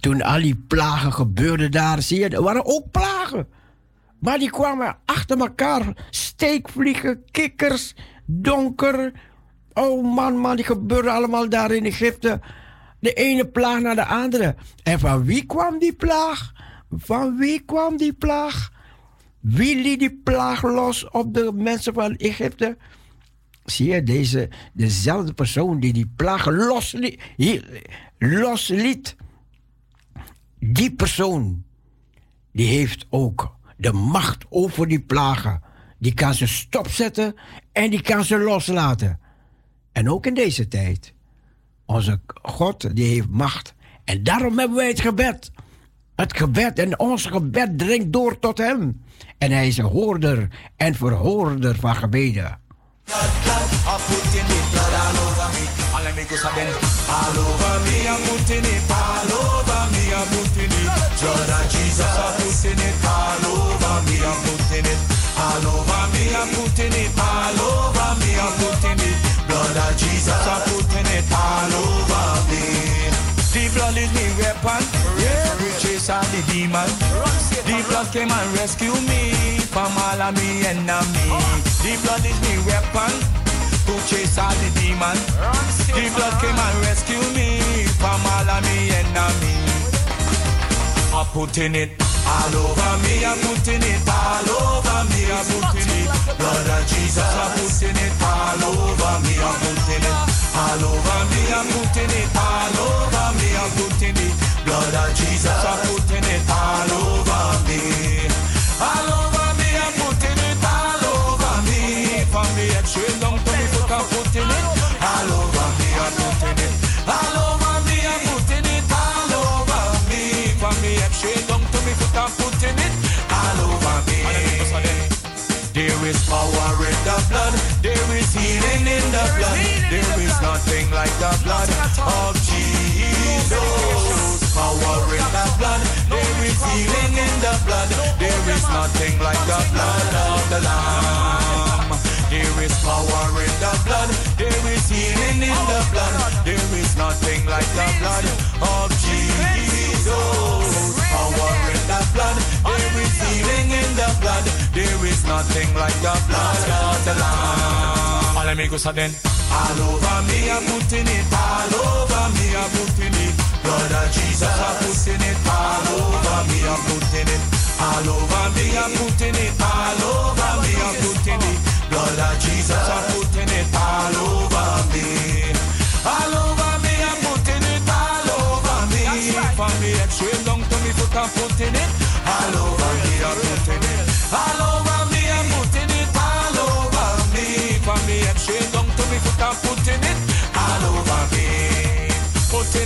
toen al die plagen gebeurden daar, zie je, er waren ook plagen. Maar die kwamen achter elkaar. Steekvliegen, kikkers, donker. Oh man, man, die gebeurden allemaal daar in Egypte. De ene plaag naar de andere. En van wie kwam die plaag? Van wie kwam die plaag? Wie liet die plaag los op de mensen van Egypte? Zie je, deze, dezelfde persoon die die plaag losliet, losliet die persoon, die heeft ook de macht over die plagen. Die kan ze stopzetten en die kan ze loslaten. En ook in deze tijd. Onze God, die heeft macht. En daarom hebben wij het gebed. Het gebed en ons gebed dringt door tot hem. En hij is een hoorder en verhoorder van gebeden. Jesus. All over me. The blood is me weapon. Yeah, chase all the demon. The blood came and rescue me from all of me enemy. The blood is me weapon to chase all the demon. The blood came and rescue me from all of me enemy. I'm putting it all over me. I'm putting it all over me. I'm putting it blood of Jesus. I'm putting it all over me. I'm putting it all over me. I'm putting it all over me. I'm putting it blood of Jesus. I'm putting it all over me. All like the blood of Jesus. Power in the blood. There is healing in the blood. There is nothing like the blood of the Lamb. There is power in the blood. There is healing in the blood. There is nothing like the blood of Jesus. Power in the blood. There is healing in the blood. There is nothing like the blood of the Lamb. All amigos are then. All over me, I'm putting it. All over me, I'm putting it. Blood of Jesus, I'm putting it. All over me, I'm putting it. All over me, I'm putting it. All over me, I'm putting it. Blood of Jesus, I'm putting it. All over me. All over me, I'm putting it. All over me. From the head straight down to me foot, I'm putting it. All over me, I'm putting it. All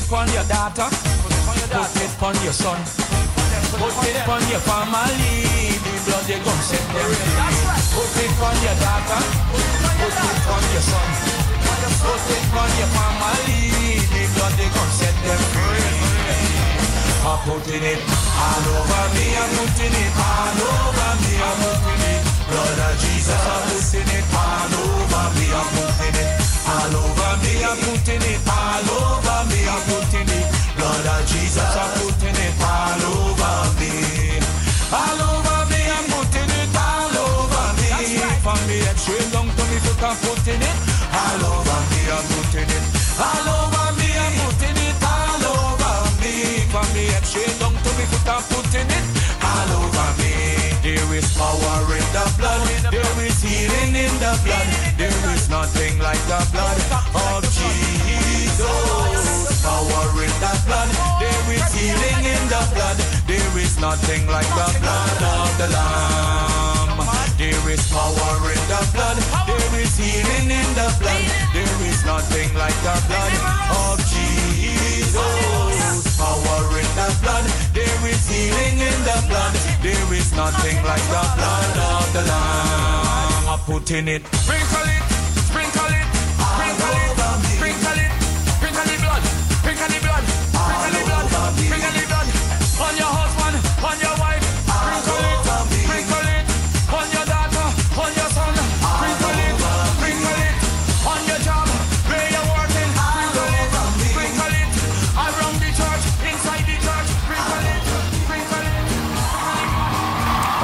Put it on your daughter. Put it on your son. Put it on your family. The blood they gon' set them free. Put it on your daughter. Put it on your son. Put it on your family. The blood they gon' set them free. I'm putting it all over me. I'm putting it all over me. I'm putting it. Blood of Jesus. I'm putting it all over me. I'm putting it all over me. I'm putting it all over me. I'm putting it. Blood of Jesus. I'm putting nothing like the blood of Jesus. Power in the blood. There is healing in the blood. There is nothing like the blood of the Lamb. There is power in the blood. There is healing in the blood. There is nothing like the blood of Jesus. Power in the blood. There is healing in the blood. There is nothing like the blood of the Lamb. I'm putting it. Sprinkle it.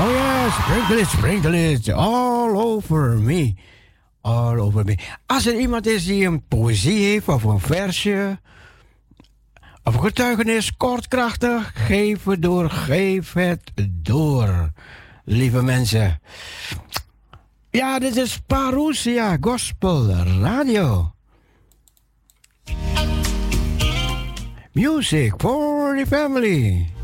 Oh, sprinkle it, sprinkle it all over me. All over me. Als er iemand is die een poëzie heeft of een versje. Of getuigenis, kortkrachtig, geef het door, geef het door. Lieve mensen. Ja, dit is Parousia Gospel Radio. Music for the family.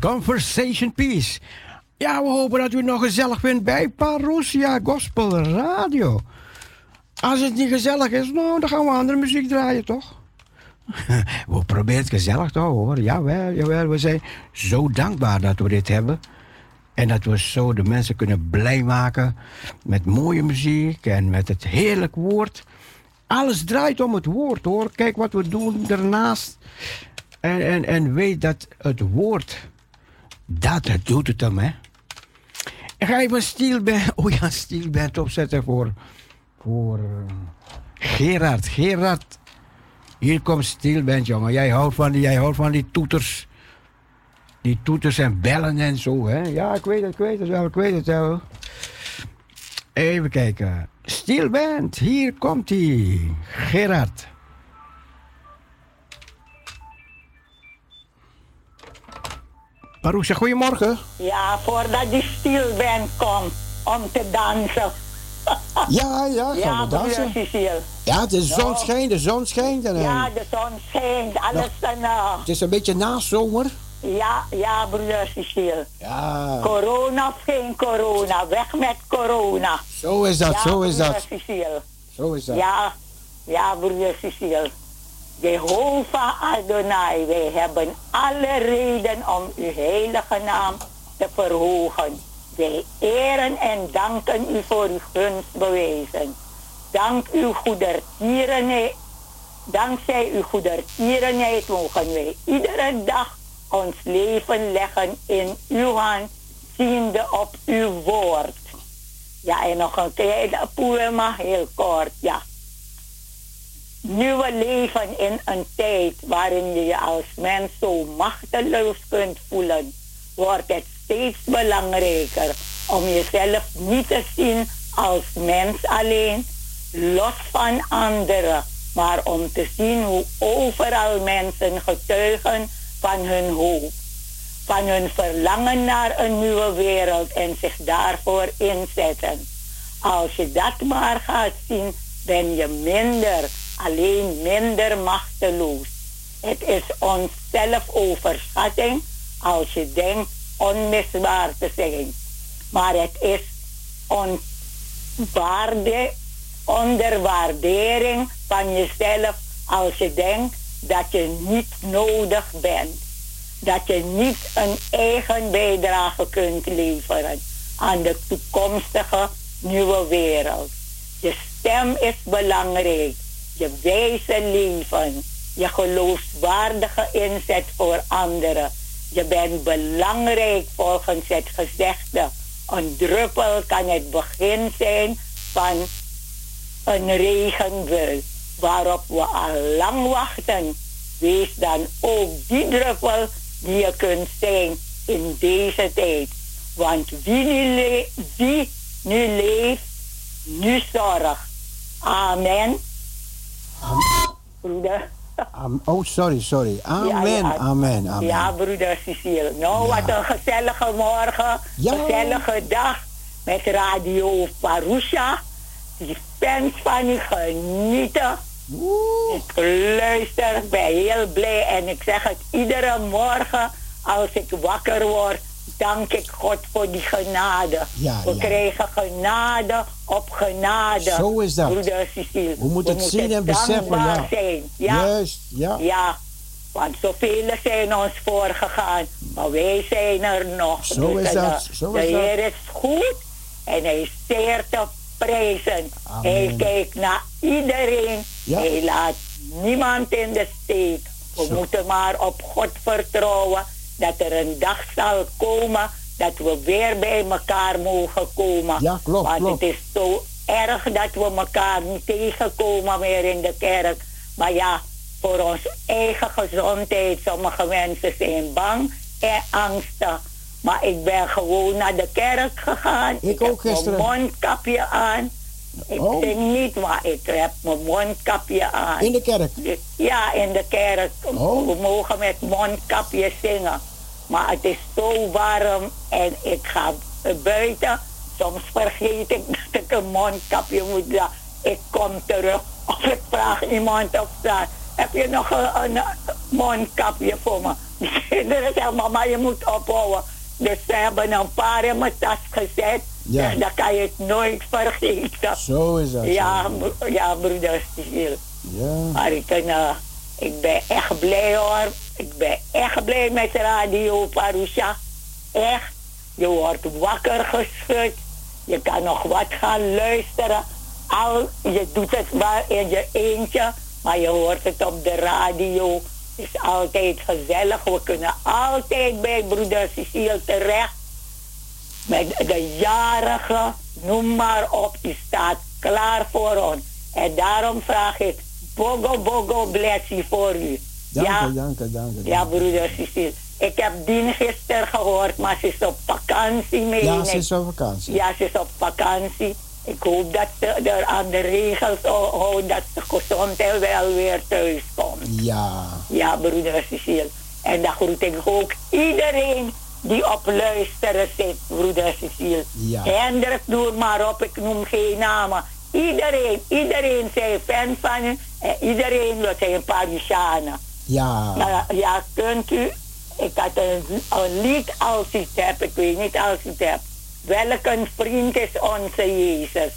Conversation Peace. Ja, we hopen dat u nog gezellig vindt bij Parousia Gospel Radio. Als het niet gezellig is, nou, dan gaan we andere muziek draaien, toch? (laughs) we proberen het gezellig te houden, hoor. Jawel, jawel. We zijn zo dankbaar dat we dit hebben. En dat we zo de mensen kunnen blij maken met mooie muziek en met het heerlijk woord. Alles draait om het woord, hoor. Kijk wat we doen daarnaast. En, en, en weet dat het woord dat doet het hem, hè. Ik ga even stilband, (laughs) oh ja, stilband opzetten voor, voor uh, Gerard. Gerard, hier komt stilband, jongen. Jij houdt van die, jij houdt van die toeters. Die toeters en bellen en zo, hè. Ja, ik weet het, ik weet het wel, ik weet het wel. Even kijken. Stilband, hier komt hij. Gerard. Parousia, goedemorgen. Ja, voordat die stilband komt om te dansen. Ja, ja, gaan Ja, we dansen. Cecile. Ja, de zon schijnt, de zon schijnt. En, Ja, de zon schijnt, alles en... eh, Het is een beetje nazomer. ja, ja, broeder Cecile. Ja, Corona of geen corona, weg met corona. zo is dat, ja, zo is broeder dat. Cecile. Zo is dat. Ja, ja, broeder Cecile. Jehovah Adonai, wij hebben alle reden om uw heilige naam te verhogen. Wij eren en danken u voor uw gunst bewezen. Dank uw goedertierenheid, dankzij uw goedertierenheid mogen wij iedere dag ons leven leggen in uw hand, ziende op uw woord. Ja, en nog een kleine poema, heel kort, ja. Nu we leven in een tijd waarin je je als mens zo machteloos kunt voelen, wordt het steeds belangrijker om jezelf niet te zien als mens alleen, los van anderen, maar om te zien hoe overal mensen getuigen van hun hoop, van hun verlangen naar een nieuwe wereld en zich daarvoor inzetten. Als je dat maar gaat zien, ben je minder, alleen minder machteloos. Het is onszelfoverschatting als je denkt onmisbaar te zijn. Maar het is onwaarde, onderwaardering van jezelf als je denkt dat je niet nodig bent. Dat je niet een eigen bijdrage kunt leveren aan de toekomstige nieuwe wereld. Je stem is belangrijk. Je wijze leven. Je geloofwaardige inzet voor anderen. Je bent belangrijk volgens het gezegde. Een druppel kan het begin zijn van een regenbui. Waarop we al lang wachten. Wees dan ook die druppel die je kunt zijn in deze tijd. Want wie nu, wie nu leeft, nu zorgt. Amen. Broeder. Am- oh, sorry, sorry. Amen, Ja, ja. amen, amen. Ja, broeder Cecile. Nou, Ja. wat een gezellige morgen. Gezellige dag met Radio Parusha. Die fans van u genieten. Oeh, Ik luister, ik ben heel blij en ik zeg het iedere morgen als ik wakker word, dank ik God voor die genade. Ja, We ja. genade op genade. Zo is dat. Broeder Cecile. We moeten het zien en beseffen, ja. Zijn. ja. Juist, ja. Ja, want zoveel zijn ons voorgegaan, maar wij zijn er nog. Zo is Dus, dat, eh, zo de is dat. Heer is goed en hij is zeer te prijzen. Amen. Hij kijkt naar iedereen. Ja. Hij laat niemand in de steek. We Zo. moeten maar op God vertrouwen dat er een dag zal komen dat we weer bij elkaar mogen komen. Ja, klopt, Want klopt. het is zo erg dat we elkaar niet tegenkomen meer in de kerk. Maar ja, voor onze eigen gezondheid, sommige mensen zijn bang en angstig. Maar ik ben gewoon naar de kerk gegaan. Ik heb ook gisteren. mijn mondkapje aan. Ik Oh. zing niet, maar ik heb mijn mondkapje aan. In de kerk. Ja, in de kerk. Oh. We mogen met mondkapje zingen. Maar het is zo warm en ik ga buiten. Soms vergeet ik dat ik een mondkapje moet doen. Ik kom terug of ik vraag iemand op straat. Heb je nog een, een mondkapje voor me? Die kinderen zeggen, mama je moet ophouden. Dus ze hebben een paar in mijn tas gezet. Ja. Dus dan kan je het nooit vergeten. Zo is dat. Ja, ja broeder Stiel. Ja. Maar ik, kan, eh, ik ben echt blij hoor. Ik ben echt blij met Radio Parusha. Echt. Je wordt wakker geschud. Je kan nog wat gaan luisteren. Al, je doet het maar in je eentje. Maar je hoort het op de radio. Het is altijd gezellig. We kunnen altijd bij broeder Cecile terecht. Met de jarige, noem maar op, die staat klaar voor ons. En daarom vraag ik, bogo bogo blessie voor u. Dank ja, je, dank je, dank je. ja, broeder Cecile. Ik heb Dien gisteren gehoord, maar ze is op vakantie mee. Ja, ze is op vakantie. Ja, ze is op vakantie. Ik hoop dat ze er aan de regels houdt dat ze gezond en wel weer thuis komt. Ja. Ja, broeder Cecile. En dan groet ik ook iedereen die op luisteren zit, broeder Cecile. Ja. Hendrik, doe maar op, ik noem geen namen. Iedereen, iedereen zijn fan van u en iedereen wil zijn Parisianen. Ja. Ja, kunt u, ik had een, een lied als u het hebt, ik weet niet als u het hebt. Welk een vriend is onze Jezus?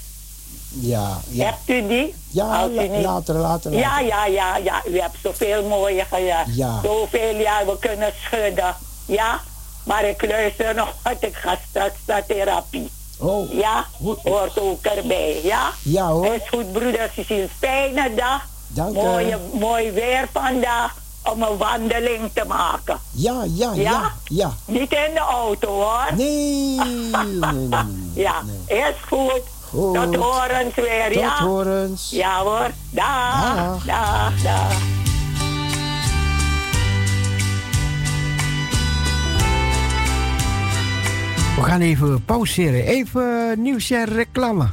Ja. Ja. Hebt u die? Ja, u la- niet- later, later, Ja, later. ja, ja, ja. U hebt zoveel mooie gedaan. Ja. Zoveel jaar, we kunnen schudden. Ja, maar ik luister nog, want ik ga straks naar therapie. Oh. Ja, Goed. hoort ook erbij. Ja? Ja hoor. Is goed, broeder Cecile. Fijne dag. Dank. Mooie, mooi weer vandaag om een wandeling te maken. Ja, ja, ja. Ja? Ja. Niet in de auto hoor. Nee. Nee, nee. (laughs) Ja, Nee. is goed. Goed. Tot horens weer, Tot ja? horens. Ja hoor. Dag. Dag. Dag, dag. We gaan even pauzeren. Even nieuws en reclame.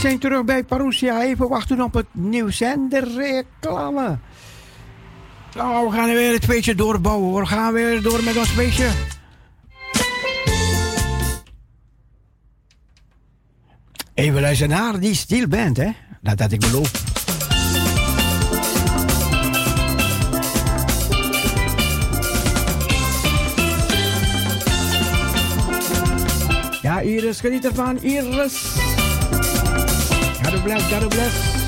Zijn terug bij Parousia. Even wachten op het nieuws en de reclame. Nou, we gaan weer het feestje doorbouwen. We gaan weer door met ons feestje. Even luisteren naar die stil bent, hè? Dat had ik beloofd. Ja, Iris, geniet ervan. Iris. God bless, God bless.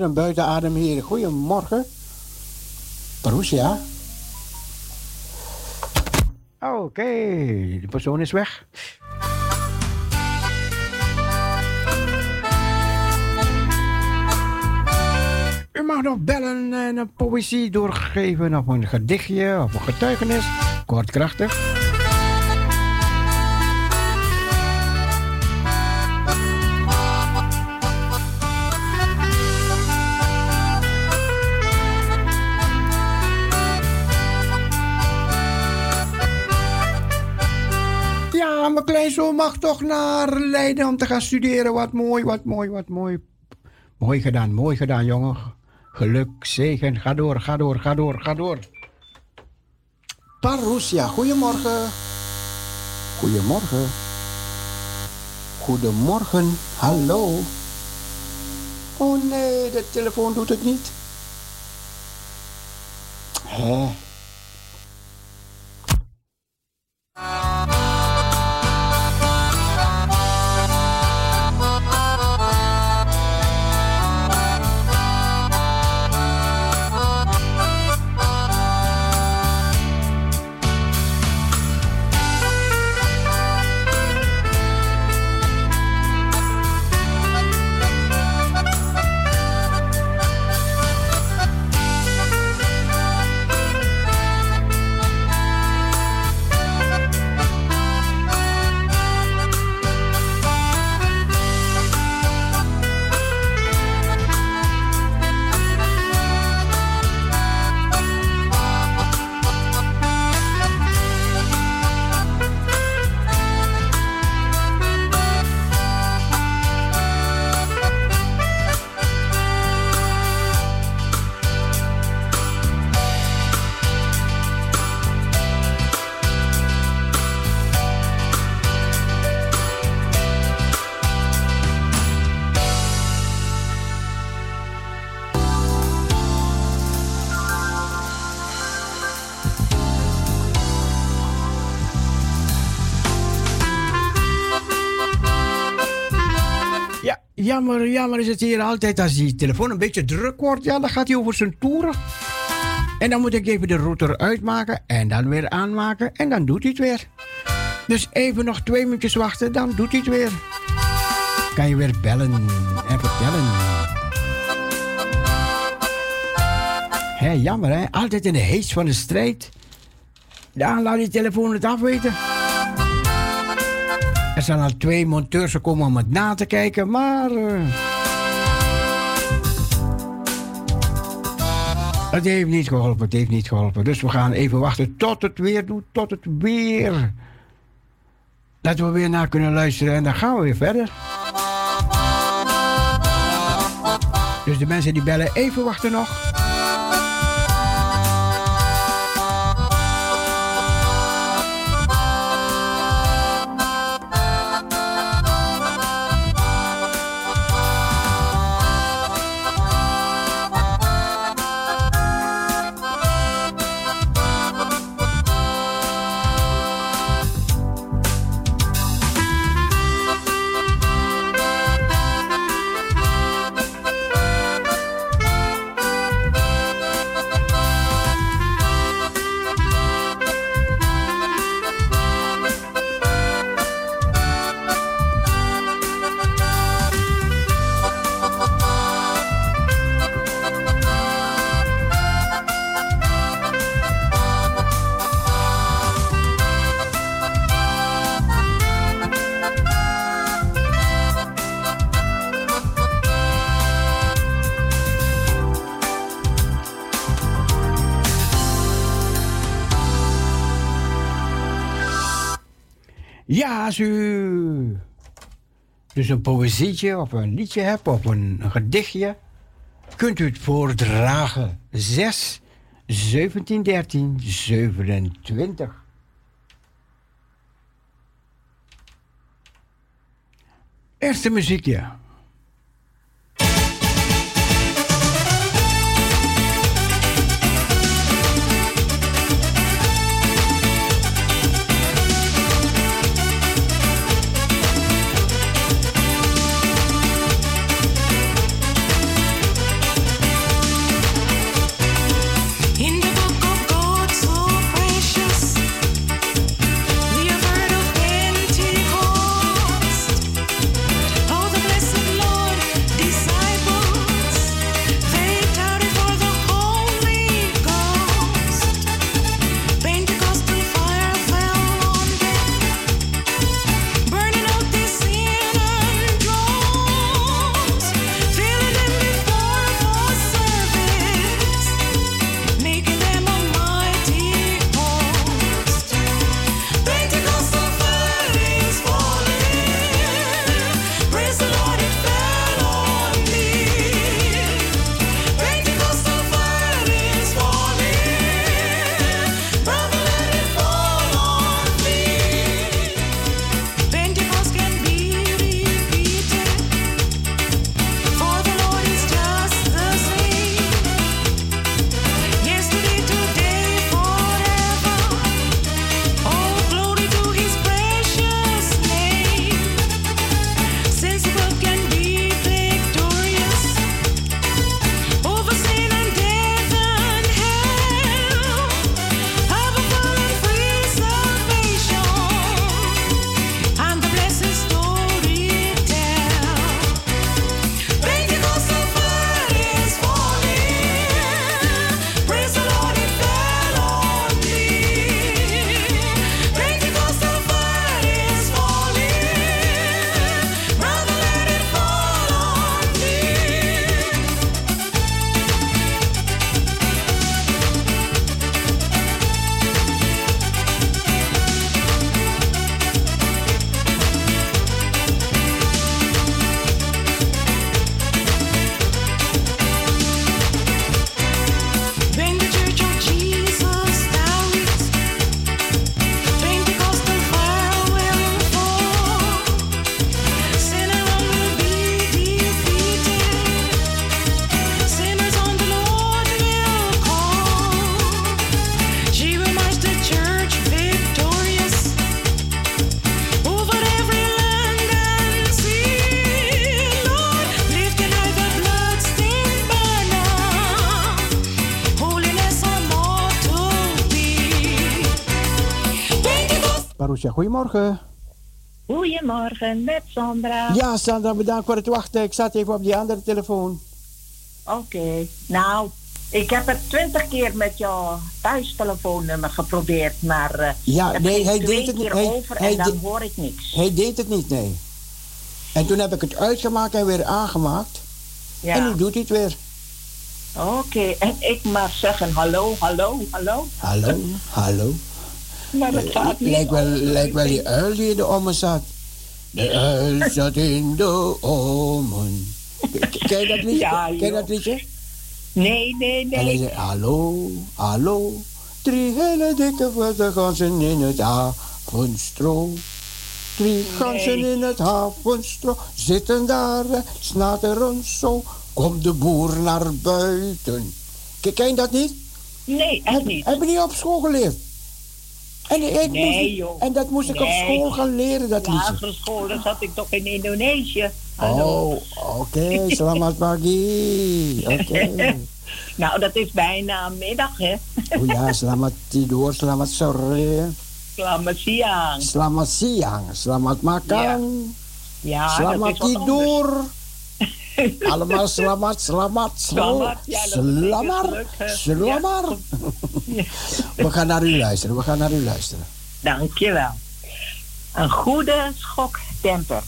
Adem, buiten adem, heren. Goedemorgen. Parousia. Oké, de persoon is weg. U mag nog bellen en een poëzie doorgeven of een gedichtje of een getuigenis. Kortkrachtig. mijn mag toch naar Leiden om te gaan studeren. Wat mooi, wat mooi, wat mooi. Mooi gedaan, mooi gedaan, jongen. Geluk, zegen, ga door, ga door, ga door, ga door. Parousia, goedemorgen. Goedemorgen. Goedemorgen, hallo. Oh nee, de telefoon doet het niet. Hé. Jammer, jammer is het hier altijd. Als die telefoon een beetje druk wordt, ja, dan gaat hij over zijn toeren. En dan moet ik even de router uitmaken en dan weer aanmaken en dan doet hij het weer. Dus even nog twee minuutjes wachten, dan doet hij het weer. Kan je weer bellen en vertellen. Hé, jammer hè, altijd in de heest van de strijd. Dan laat die telefoon het afweten. Er zijn al twee monteurs gekomen om het na te kijken, maar... Uh, het heeft niet geholpen, het heeft niet geholpen. Dus we gaan even wachten tot het weer doet, tot het weer... Dat we weer naar kunnen luisteren en dan gaan we weer verder. Dus de mensen die bellen, even wachten nog. Dus een poëzietje of een liedje hebt of een, gedichtje, kunt u het voordragen. 6 17 13 27. Eerste muziekje. Marusha. Goedemorgen. Goedemorgen, met Sandra. Ja, Sandra, bedankt voor het wachten. Ik zat even op die andere telefoon. Oké, nou, ik heb het twintig keer met jouw thuistelefoonnummer geprobeerd, maar uh, ja, nee, hij deed het niet. Hij, over hij en dan hoor ik niks. Hij deed het niet, nee. En toen heb ik het uitgemaakt en weer aangemaakt. Ja. En nu doet hij het weer. Oké, en ik maar zeggen hallo, hallo, hallo. Hallo, hallo. Maar dat gaat niet. Lijkt wel, lijkt wel die uil die in de ommen zat. De uil zat in de ommen. Ken je dat liedje? Ja, Ken je dat liedje? Nee, nee, nee. En hij zei, hallo, hallo. Drie hele dikke witte ganzen in het avondstro. Drie ganzen in het avondstro zitten daar, snateren zo. Komt de boer naar buiten. Ken je dat niet? Nee, echt niet. Heb je niet op school geleerd? En, nee, joh. en dat moest ik nee. op school gaan leren, dat liedje. Lagere school, dan zat ik toch in Indonesië. Hallo. Oh, oké. Okay. Selamat pagi. (laughs) Oké. Okay. nou, dat is bijna middag, hè? oh ja, selamat tidur, selamat sore. Selamat siang. Selamat siang, selamat makan. Ja, ja selamat tidur. Allemaal selamat, selamat, selamat. Selamat, selamat. We gaan naar u luisteren, we gaan naar u luisteren. Dankjewel. Een goede schoktemper.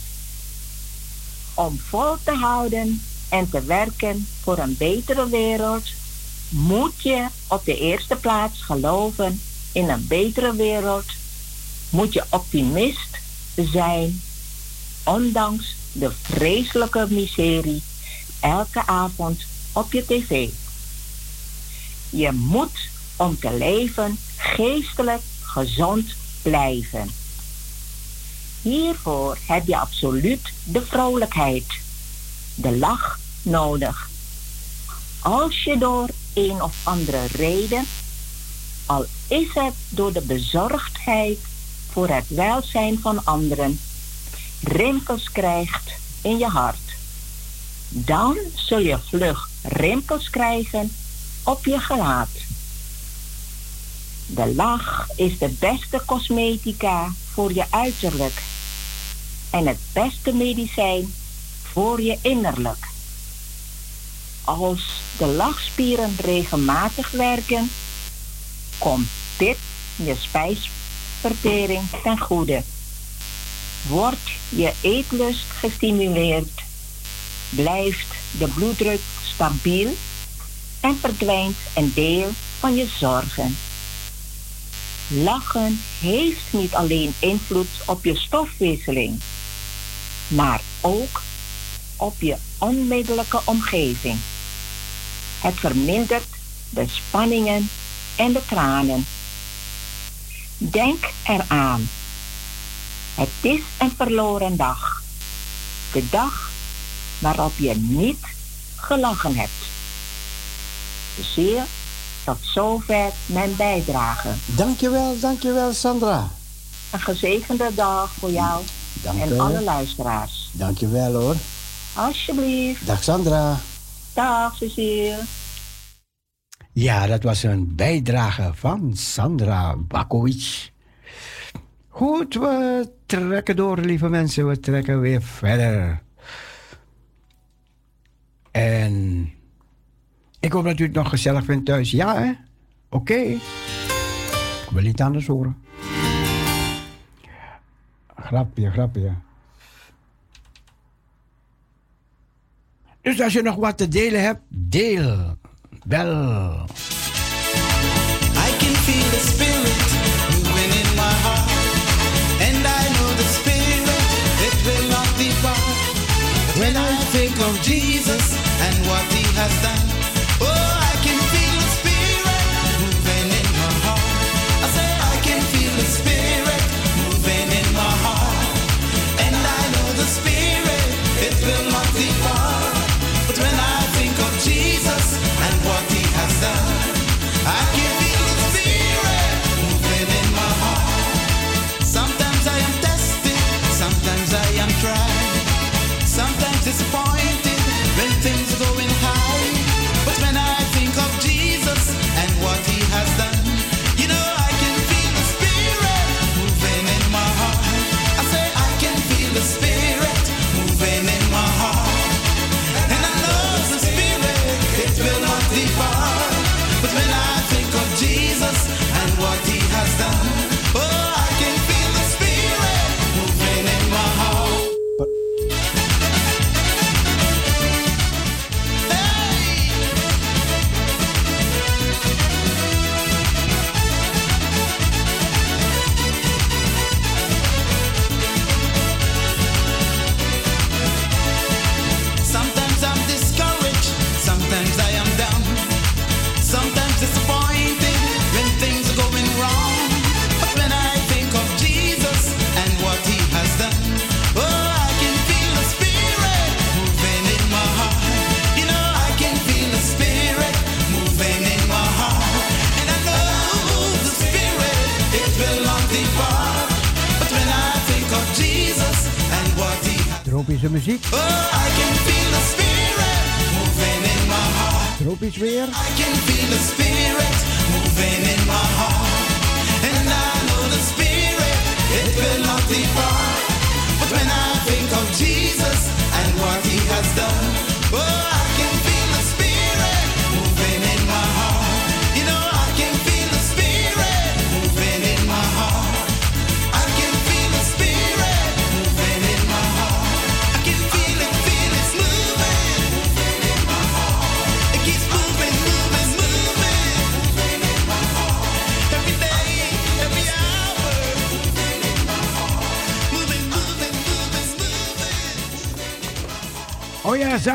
Om vol te houden en te werken voor een betere wereld, moet je op de eerste plaats geloven in een betere wereld. Moet je optimist zijn, ondanks de vreselijke miserie elke avond op je tv. Je moet om te leven geestelijk gezond blijven. Hiervoor heb je absoluut de vrolijkheid, de lach nodig. Als je door een of andere reden, al is het door de bezorgdheid voor het welzijn van anderen, rimpels krijgt in je hart, dan zul je vlug rimpels krijgen op je gelaat. De lach is de beste cosmetica voor je uiterlijk en het beste medicijn voor je innerlijk. Als de lachspieren regelmatig werken, komt dit je spijsvertering ten goede. Wordt je eetlust gestimuleerd, blijft de bloeddruk stabiel en verdwijnt een deel van je zorgen. Lachen heeft niet alleen invloed op je stofwisseling, maar ook op je onmiddellijke omgeving. Het vermindert de spanningen en de tranen. Denk eraan. Het is een verloren dag. De dag waarop je niet gelachen hebt. Zeer tot zover mijn bijdrage. Dankjewel, dankjewel Sandra. Een gezegende dag voor jou Dank en alle luisteraars. Dankjewel hoor. Alsjeblieft. Dag Sandra. Dag Cecile. Ja, dat was een bijdrage van Sandra Bakovic. Goed, we trekken door, lieve mensen. We trekken weer verder. En ik hoop dat u het nog gezellig vindt thuis. Ja, hè? Oké. Okay. Ik wil niet anders horen. Grapje, grapje. Dus als je nog wat te delen hebt, deel. Bel. I can feel the spirit Jesus and what he has done.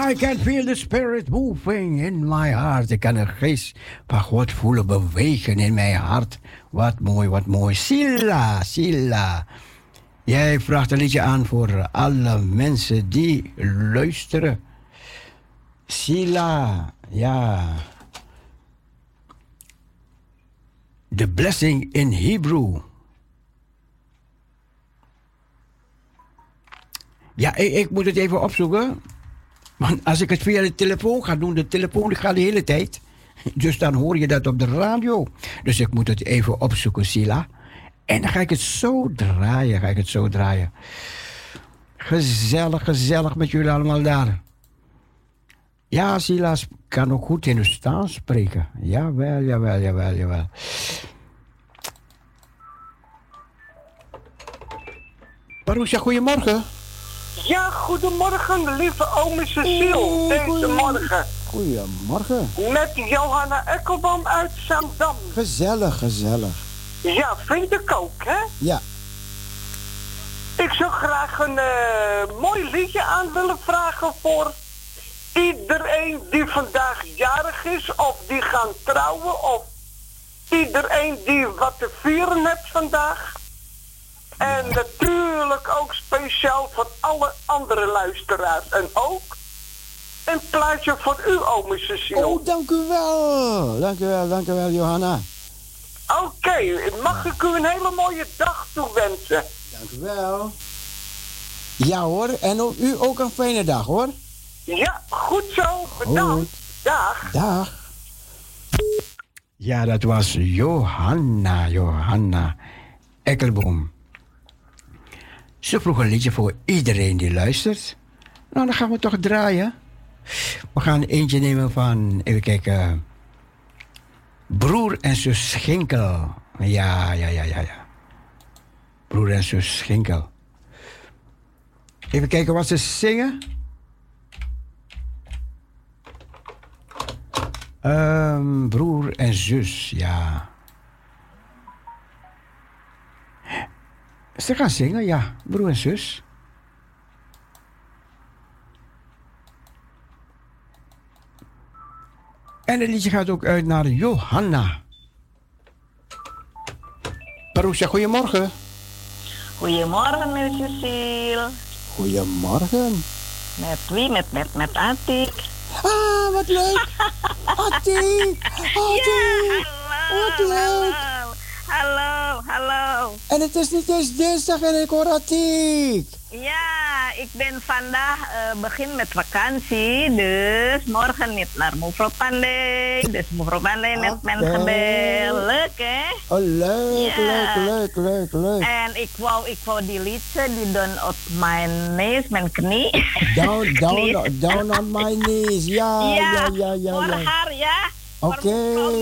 I can feel the spirit moving in my heart. Ik kan de geest van God voelen bewegen in mijn hart. Wat mooi, wat mooi. Silla, Silla. Jij vraagt een liedje aan voor alle mensen die luisteren. Silla, ja. The blessing in Hebrew. Ja, ik, ik moet het even opzoeken. Want als ik het via de telefoon ga doen, de telefoon gaat de hele tijd. Dus dan hoor je dat op de radio. Dus ik moet het even opzoeken, Sila. En dan ga ik het zo draaien, ga ik het zo draaien. Gezellig, gezellig met jullie allemaal daar. Ja, Silas kan ook goed in het staan spreken. Jawel, jawel, jawel, jawel. Marusha, goedemorgen. Ja, goedemorgen, lieve ome Cecile. Deze morgen. Goedemorgen. Met Johanna Ekkelboom uit Zandam. Gezellig, gezellig. Ja, vind ik ook, hè? Ja. Ik zou graag een uh, mooi liedje aan willen vragen voor iedereen die vandaag jarig is, of die gaan trouwen, of iedereen die wat te vieren heeft vandaag. En natuurlijk ook speciaal voor alle andere luisteraars. En ook een plaatje voor u, ome Cecile. Oh, dank u wel. Dank u wel, dank u wel, Johanna. Oké, mag ik u een hele mooie dag toewensen? Dank u wel. Ja hoor, en ook, u ook een fijne dag hoor. Ja, goed zo. Bedankt. Dag. Dag. Ja, dat was Johanna, Johanna Ekkelboom. Ze vroeg een liedje voor iedereen die luistert. Nou, dan gaan we toch draaien. We gaan eentje nemen van, even kijken. Broer en zus Schinkel. Ja, ja, ja, ja, ja. Broer en zus Schinkel. Even kijken wat ze zingen. Um, broer en zus, ja. Ze gaan zingen, ja, broer en zus. En het liedje gaat ook uit naar Johanna. Parousia, goedemorgen. Goedemorgen, meneer Cecile. Goedemorgen. Met wie? Met, met, met Antik. Ah, wat leuk. (laughs) Antik. Antik. Ja, wat leuk. Hallo, hallo. En het is niet eens dinsdag en ik hoor Atiek. Ja, ik ben vandaag eh, begin met vakantie, dus morgen niet naar mevrouw Pandey. Dus mevrouw Pandey met mijn. Leuk hè? Oh, leuk, Ja. leuk, leuk, leuk, leuk. En ik wou, ik wou die liedje die doen op mijn neus, mijn knie. Down, down, (laughs) down on my knees. Ja, ja, ja, ja. voor ja. haar ja. Oké.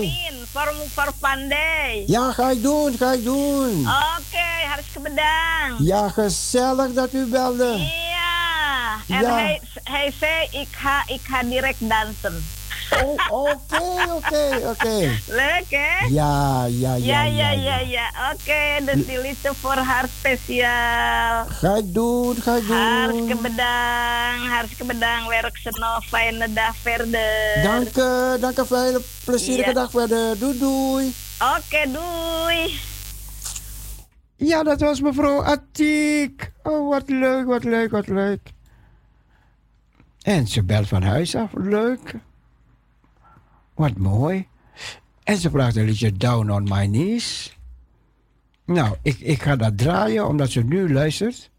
Min, voor Pandey. Ja, ga ik doen, ga ik doen. Oké, hartstikke bedankt. Ja, gezellig dat u belde. Ja, en Ja. Hij, hij zei, ik ga, ik ga direct dansen. Oh, oké, oké, oké. Leuk hè? Ja, ja, Ja, ja, ja, ja. ja. Oké, dus die liedje voor haar speciaal. Ga ik doen, ga ik Hartstikke doen. bedankt, hartstikke bedankt. Werk ze nog, fijne dag verder. Dank je, dank je hele plezierige Ja. dag verder. Doei, doei. Oké, doei. Ja, dat was mevrouw Atiek. Oh, wat leuk, wat leuk, wat leuk. En ze belt van huis af, leuk. Wat mooi. En ze vraagt een liedje Down on My Knees. Nou, ik, ik ga dat draaien omdat ze nu luistert.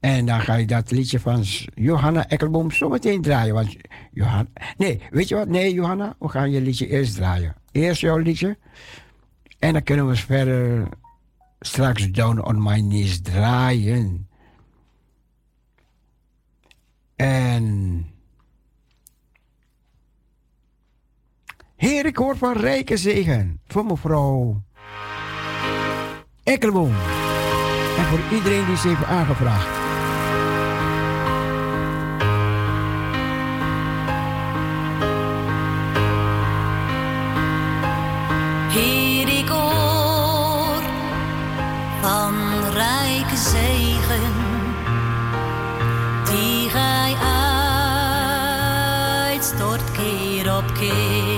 En dan ga ik dat liedje van Johanna Ekkelboom zo meteen draaien. Want Johanna, nee, weet je wat? Nee, Johanna, we gaan je liedje eerst draaien. Eerst jouw liedje. En dan kunnen we verder straks Down on My Knees draaien. En. Heer, ik hoor van rijke zegen voor mevrouw Ekkelboom. En voor iedereen die ze heeft aangevraagd. Heer, van rijke zegen, die gij uitstort keer op keer.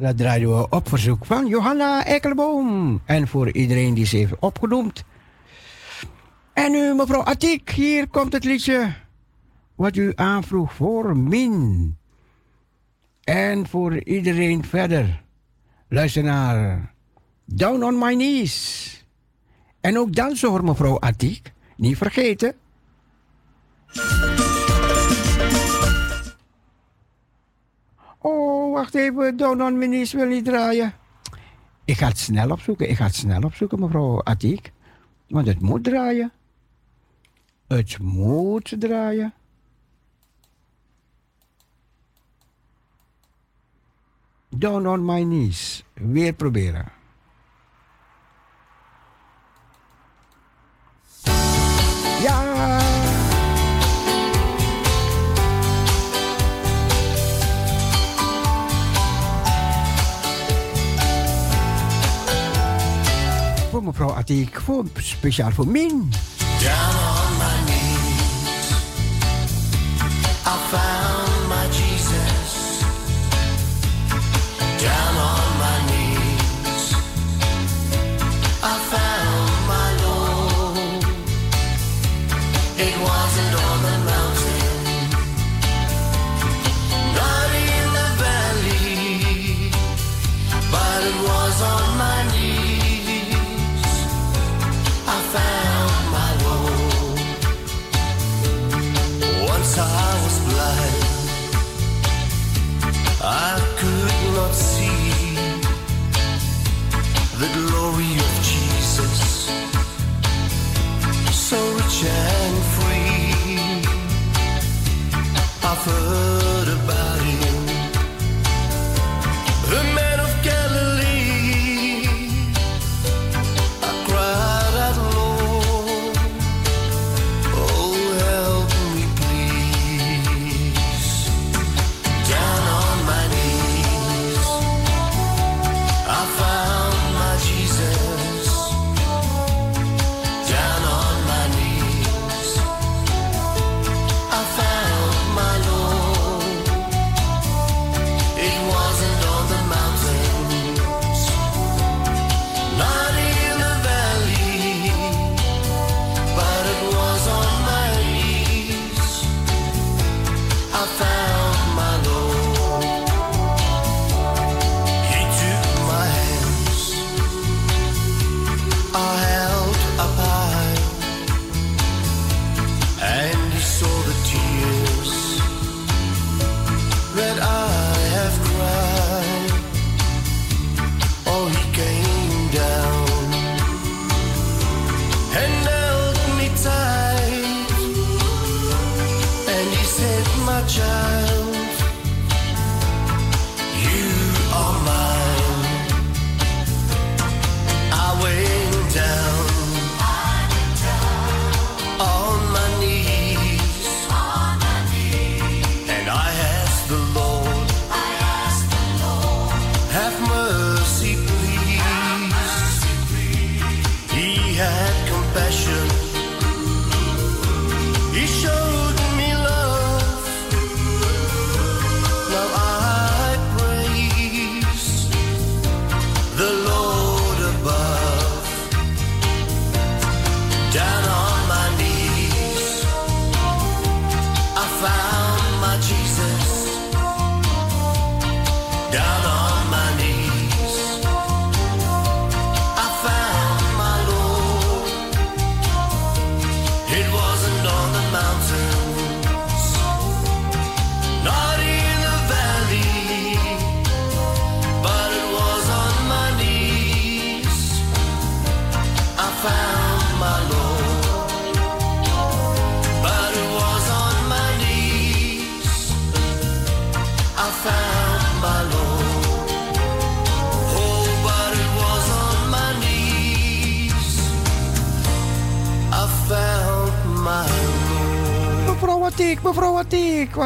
Dat draaien we op verzoek van Johanna Ekkelboom. En voor iedereen die ze heeft opgenoemd. En nu, mevrouw Atik, hier komt het liedje wat u aanvroeg voor Min. En voor iedereen verder. Luister naar Down on My Knees. En ook dansen hoor, mevrouw Atik. Niet vergeten. Oh, wacht even. Down on My Knees wil niet draaien. Ik ga het snel opzoeken. Ik ga het snel opzoeken, mevrouw Atik. Want het moet draaien. Het moet draaien. Down on my knees. Weer proberen. Voor mevrouw Atik, voor, speciaal voor Min. Down on my knees,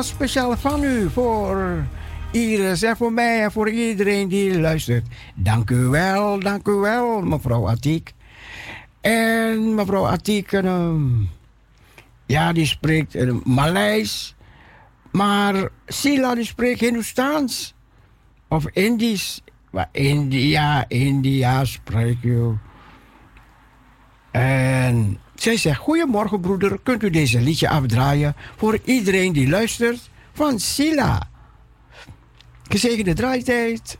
Wat speciaal van u voor Iris en voor mij en voor iedereen die luistert. Dank u wel, dank u wel, mevrouw Atik. En mevrouw Atik, ehm, ja, die spreekt uh, Maleis, maar Sila die spreekt Hindoestaans of Indisch. Maar India, India, spreek je. En zij zegt: Goedemorgen, broeder. Kunt u deze liedje afdraaien voor iedereen die luistert? Van Sila. Gezegende draaitijd.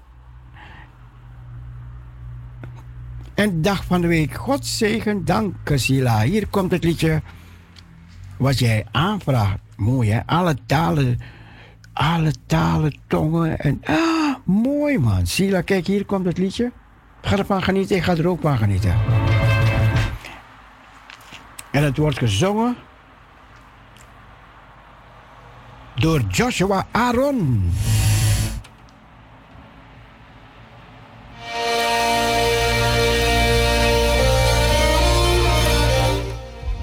En dag van de week. God zegen, dank Sila. Hier komt het liedje wat jij aanvraagt. Mooi hè? Alle talen, alle talen, tongen en... Ah, mooi man. Sila, kijk, hier komt het liedje. Ga ervan genieten, ik ga er ook van genieten. En het wordt gezongen door Joshua Aaron.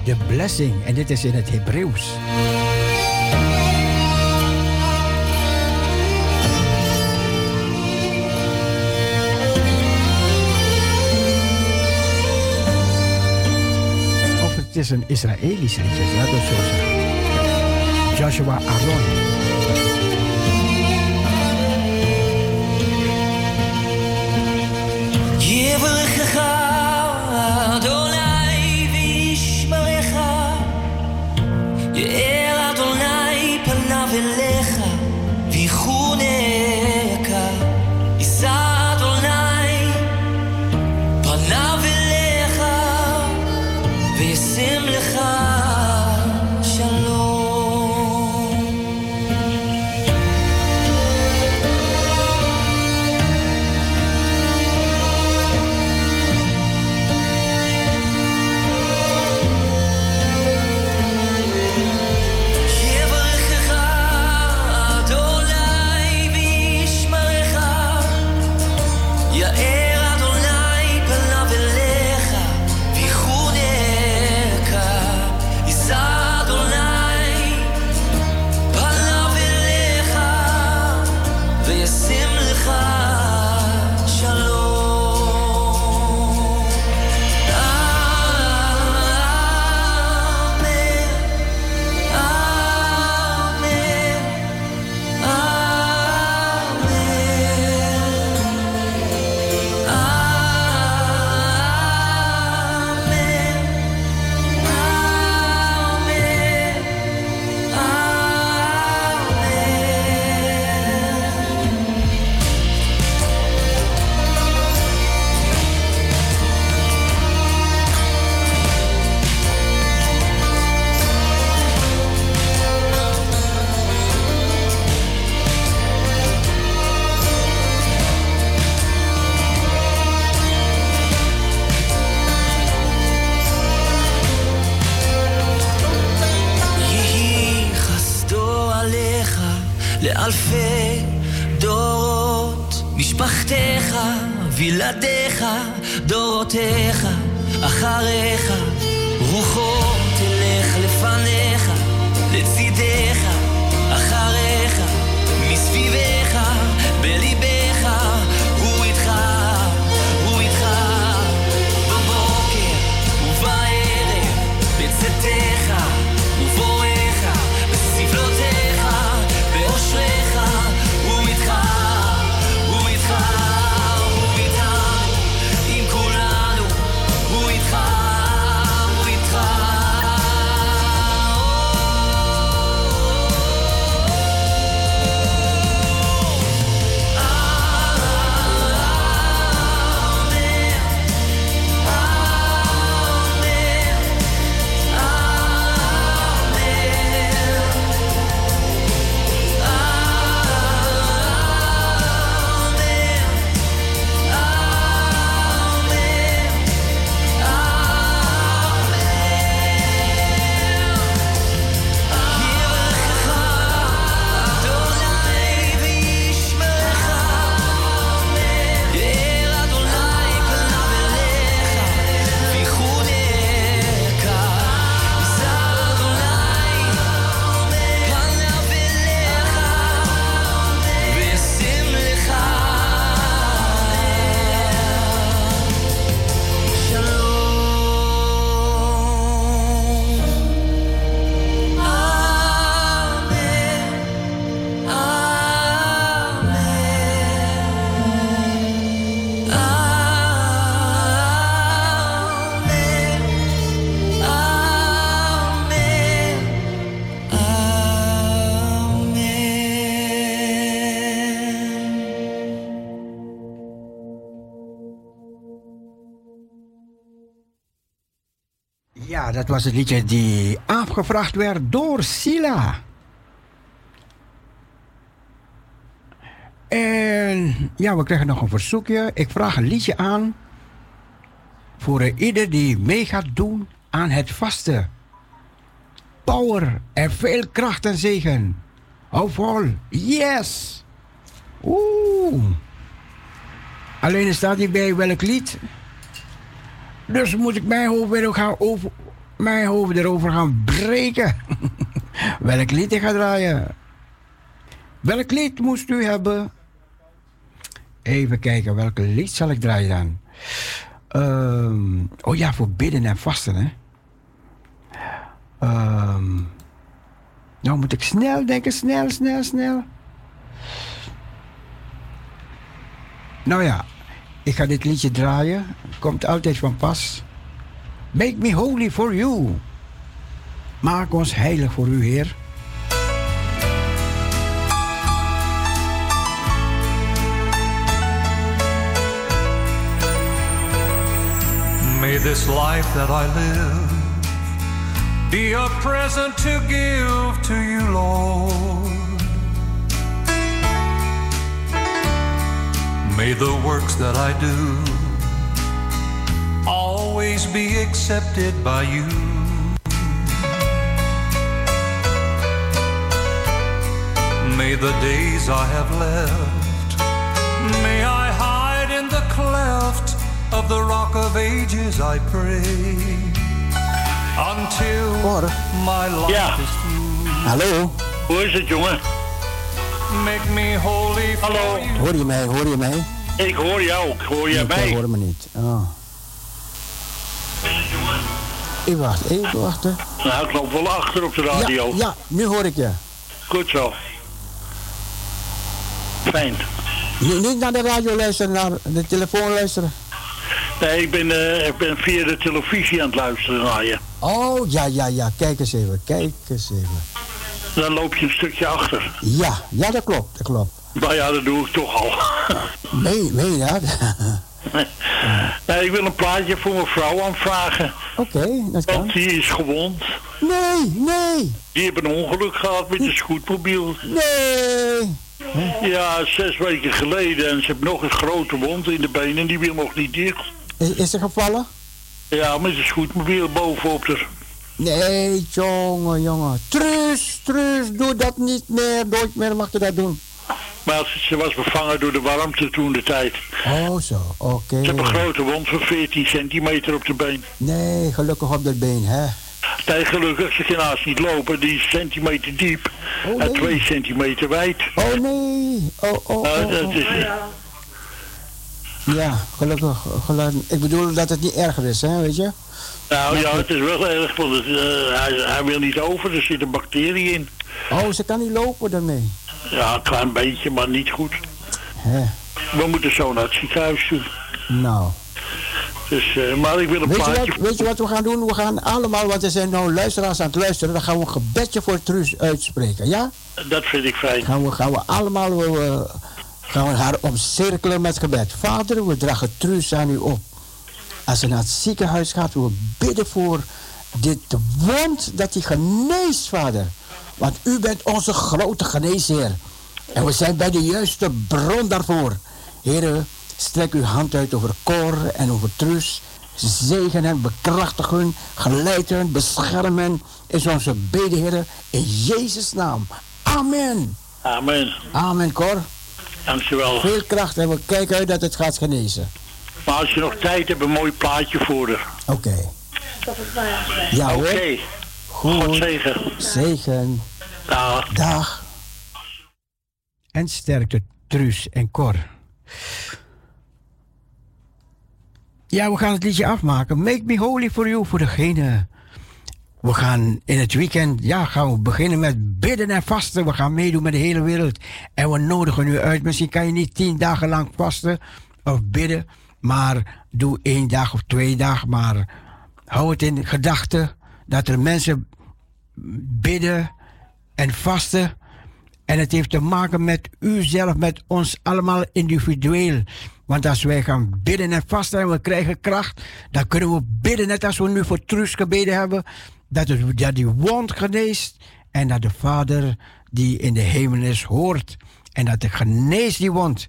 De blessing, en dit is in het Hebreeuws. Is een Israëlisch liedje, zo zeggen. Joshua Aaron. Dat was het liedje die afgevraagd werd door Sila. En ja, we krijgen nog een verzoekje. Ik vraag een liedje aan voor ieder die mee gaat doen aan het vasten. Power en veel kracht en zegen. Hou vol. Yes. Oeh. Alleen staat niet bij welk lied. Dus moet ik mijn hoofd weer gaan over, mijn hoofd erover gaan breken. (laughs) welk lied ik ga draaien? Welk lied moest u hebben? Even kijken, welke lied zal ik draaien dan? Ehm, oh ja, voor bidden en vasten, hè? Ehm, nou moet ik snel denken, snel, snel, snel. Nou ja, ik ga dit liedje draaien. Komt altijd van pas. Make me holy for you. Maak ons heilig voor u, Heer. May this life that I live be a present to give to you, Lord. May the works that I do always be accepted by you. May the days I have left, may I hide in the cleft of the rock of ages, I pray. Until my life Ja. is through. Hallo, Hoe is het, jongen? Make me holy for Hallo. you. hoor je mij, hoor je mij? Ik hoor jou ook. Hoor jij Nee, mij? ik hoor me niet. Oh. Even wachten, even wachten. Nou, ik loop wel achter op de Ja, radio. ja, nu hoor ik je. Goed zo. Fijn. Nu, niet naar de radio luisteren, naar de telefoon luisteren. Nee, ik ben, eh, ik ben via de televisie aan het luisteren naar je. Oh, ja, ja, ja. Kijk eens even, kijk eens even. Dan loop je een stukje achter. Ja, ja, dat klopt, dat klopt. Nou ja, dat doe ik toch al. Nee, nee, ja. Nee, ik wil een plaatje voor mijn vrouw aanvragen. Oké, dat kan. Want die is gewond. Nee, nee, Die heeft een ongeluk gehad met een scootmobiel. nee. Ja, zes weken geleden. En ze heeft nog een grote wond in de benen. Die wil nog niet dicht. Is, is ze gevallen? Ja, met een scootmobiel bovenop haar. Nee, jongen, jongen. Truus, Truus, doe dat niet meer. Nooit meer mag je dat doen. Maar ze- was bevangen door de warmte toen de tijd. Oh, zo, oké. Ze heeft een grote wond van 14 centimeter op de been. Nee, gelukkig op dat been, hè. Nee, gelukkig, ze kan haast niet lopen. Die is centimeter diep Oh, en nee. 2 centimeter wijd. Oh, nee. Oh, oh, Nou, oh, dat oh. is, Ja, gelukkig, gelukkig. Ik bedoel dat het niet erger is, hè, weet je? nou ja, het is wel erg, want het, eh, hij, hij wil niet over. Er zit een bacterie in. Oh, ze kan niet lopen daarmee. Ja, een klein beetje, maar niet goed. We moeten zo naar het ziekenhuis toe. Nou. Dus, eh, maar ik wil een Weet je, plaatje... wat, weet je wat we gaan doen? We gaan allemaal, want er zijn nou luisteraars aan het luisteren, dan gaan we een gebedje voor Truus uitspreken, ja? Dat vind ik fijn. Gaan we, gaan we allemaal eh, gaan we haar omcirkelen met gebed. Vader, we dragen Truus aan u op. Als ze naar het ziekenhuis gaat, we bidden voor dit wond dat hij geneest, vader. Want u bent onze grote geneesheer. En we zijn bij de juiste bron daarvoor. Heren, strek uw hand uit over Cor en over Truus. Zegen hen, bekrachtig hun, geleid hen, bescherm hen. Is onze bede, heren, in Jezus' naam. Amen. Amen. Amen, Cor. Dankjewel. Veel kracht en we kijken uit dat het gaat genezen. Maar als je nog tijd hebt, een mooi plaatje voor haar. Oké. Ja hoor. Oké. Goed. God zegen. Zegen. Dag. Dag. En sterkte Truus en Cor. Ja, we gaan het liedje afmaken. Make me holy for you, voor degene. We gaan in het weekend, ja, gaan we beginnen met bidden en vasten. We gaan meedoen met de hele wereld. En we nodigen u uit. Misschien kan je niet tien dagen lang vasten of bidden. Maar doe één dag of twee dagen. Maar hou het in gedachten dat er mensen bidden en vasten. En het heeft te maken met u zelf, met ons allemaal individueel. Want als wij gaan bidden en vasten en we krijgen kracht, dan kunnen we bidden net als we nu voor Truus gebeden hebben. Dat, het, dat die wond geneest en dat de Vader die in de hemel is hoort. En dat de geneest die wond.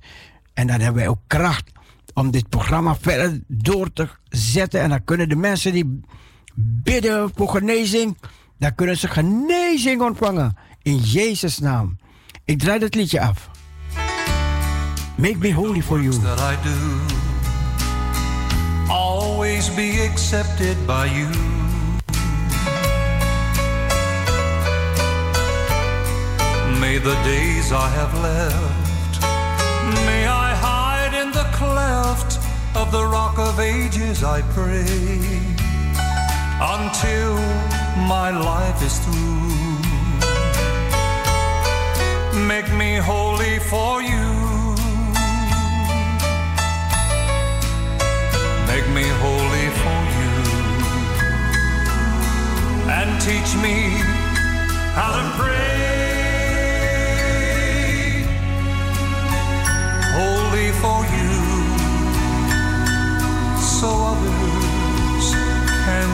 En dan hebben wij ook kracht om dit programma verder door te zetten. En dan kunnen de mensen die bidden voor genezing, dan kunnen ze genezing ontvangen. In Jezus' naam. Ik draai het liedje af. Make me holy for you. that always be accepted by you. May the days I have left, may I hide in the cleft of the rock of ages, I pray, until my life is through. Make me holy for you. make me holy for you and teach me how to pray holy for you so others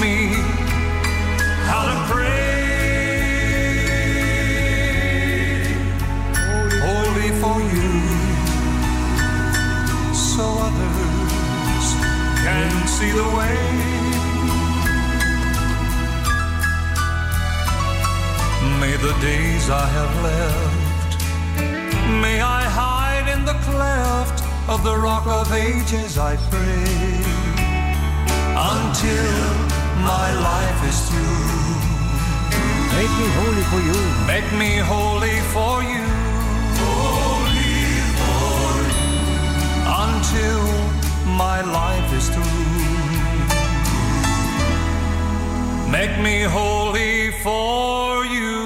Me how to pray. Holy for you, so others can see the way. May the days I have left, may I hide in the cleft of the rock of ages, I pray until my life is through. Make me holy for you. Make me holy for you. Holy for you. Until my life is through. Make me holy for you.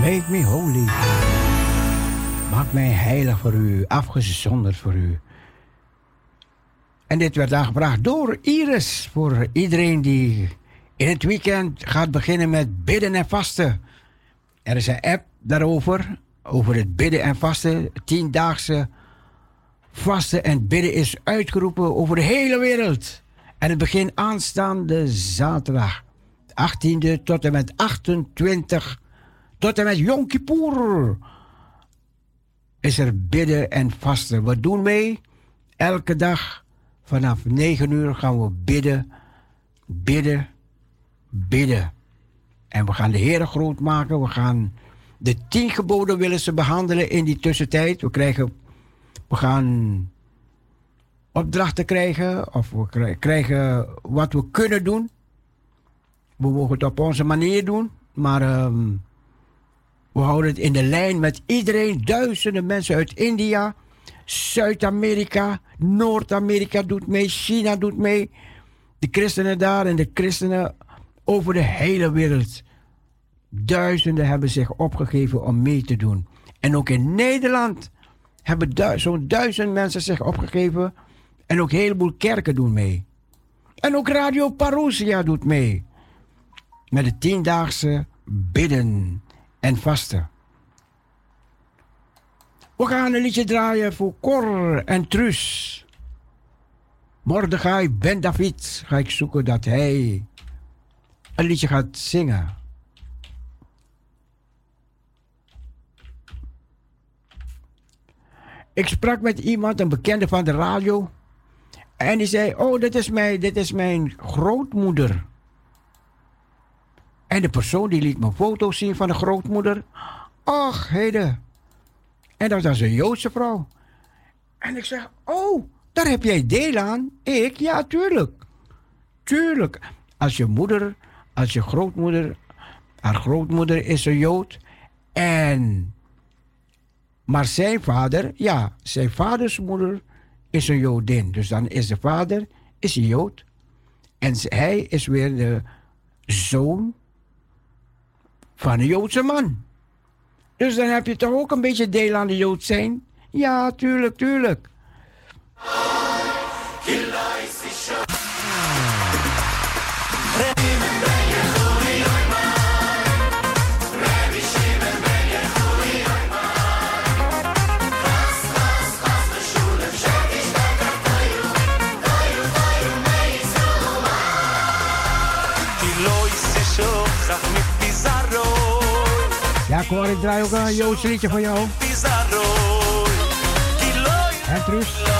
Make me holy. Maak mij heilig voor u, afgezonderd voor u. En dit werd aangebracht door Iris. Voor iedereen die in het weekend gaat beginnen met bidden en vasten. Er is een app daarover. Over het bidden en vasten. Tiendaagse vasten en bidden is uitgeroepen over de hele wereld. En het begint aanstaande zaterdag. 18e tot en met 28. Tot en met Yom Kippur is er bidden en vasten. We doen mee. Elke dag vanaf 9 uur gaan we bidden, bidden, bidden. En we gaan de Heer groot maken. We gaan de tien geboden willen ze behandelen in die tussentijd. We, krijgen, we gaan opdrachten krijgen of we krij- krijgen wat we kunnen doen. We mogen het op onze manier doen, maar ehm, we houden het in de lijn met iedereen. Duizenden mensen uit India, Zuid-Amerika, Noord-Amerika doet mee, China doet mee. De christenen daar en de christenen over de hele wereld. Duizenden hebben zich opgegeven om mee te doen. En ook in Nederland hebben zo'n duizend mensen zich opgegeven. En ook een heleboel kerken doen mee. En ook Radio Parousia doet mee. Met de tiendaagse bidden en vasten. We gaan een liedje draaien voor Cor en Truus. Mordechai Ben David ga ik zoeken dat hij een liedje gaat zingen. Ik sprak met iemand, een bekende van de radio. En die zei, oh, dit is mijn, dit is mijn grootmoeder. En de persoon die liet me foto's zien van de grootmoeder. Ach, heden. En dat was een Joodse vrouw. En ik zeg, oh, daar heb jij deel aan. Ik? Ja, tuurlijk. Tuurlijk. Als je moeder, als je grootmoeder, haar grootmoeder is een Jood. En, maar zijn vader, ja, zijn vaders moeder is een Jodin. Dus dan is de vader, is een Jood. En hij is weer de zoon van een Joodse man. Dus dan heb je toch ook een beetje deel aan de Jood zijn? Ja, tuurlijk, tuurlijk. Cor, ik draai ook een Joods liedje voor jou. En Truus?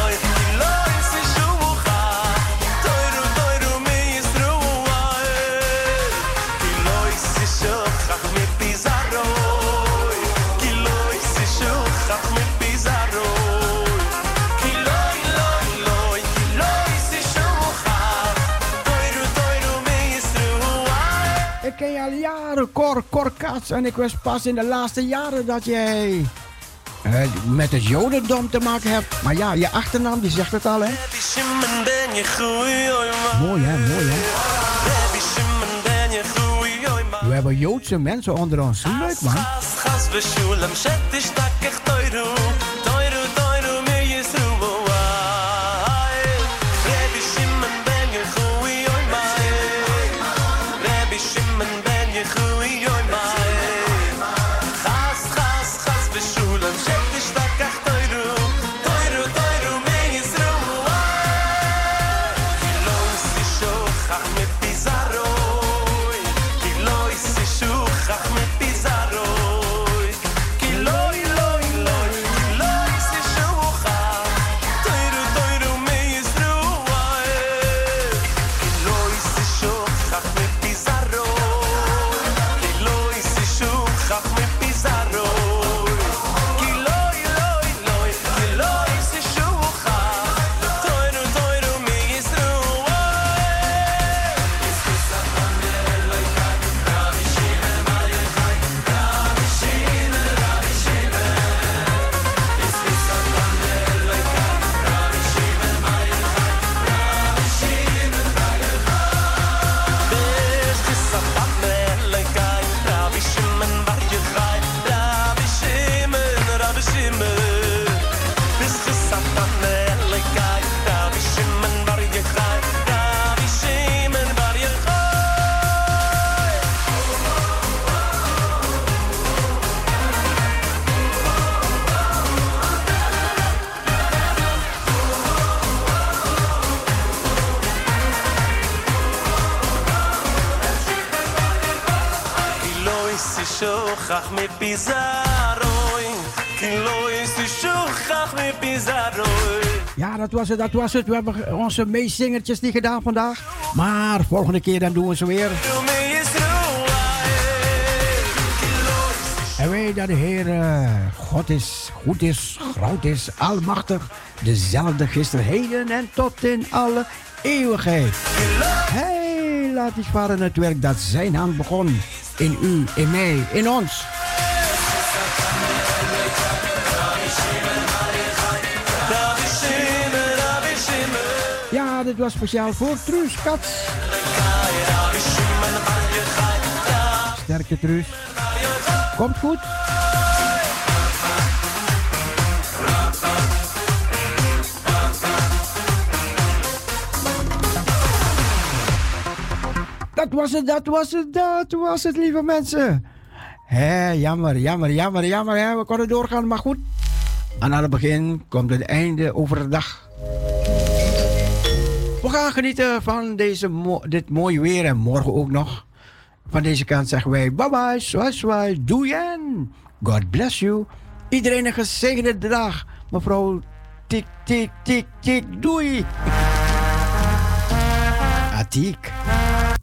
Al jaren, Cor, Cor Kats. En ik was pas in de laatste jaren dat jij met het jodendom te maken hebt. Maar ja, je achternaam, die zegt het al, hè? Mooi, hè? Mooi, hè? We hebben Joodse mensen onder ons. Leuk, man. יסישוכח מפיזרוי כי לא יסישוכח מפיזרוי Ja, dat was het, dat was het. We hebben onze meezingertjes niet gedaan vandaag. Maar volgende keer dan doen we ze weer. En weet dat de Heer eh, God is, goed is, groot is, almachtig. Dezelfde gisteren, heden en tot in alle eeuwigheid. Hij laat die varen het werk dat zijn hand begon. In u, in mij, in ons. Ja, dit was speciaal voor Truus Kats. Sterke Truus. Komt goed. Dat was het, dat was het, dat was het, lieve mensen. Hé, jammer, jammer, jammer, jammer. Hè. We konden doorgaan, maar goed. Aan het begin komt het einde over de dag. We gaan genieten van deze dit mooie weer en morgen ook nog. Van deze kant zeggen wij bye bye, swai swai, doei en God bless you. Iedereen een gezegende dag. Mevrouw tik tik tik tik, doei. Atiek.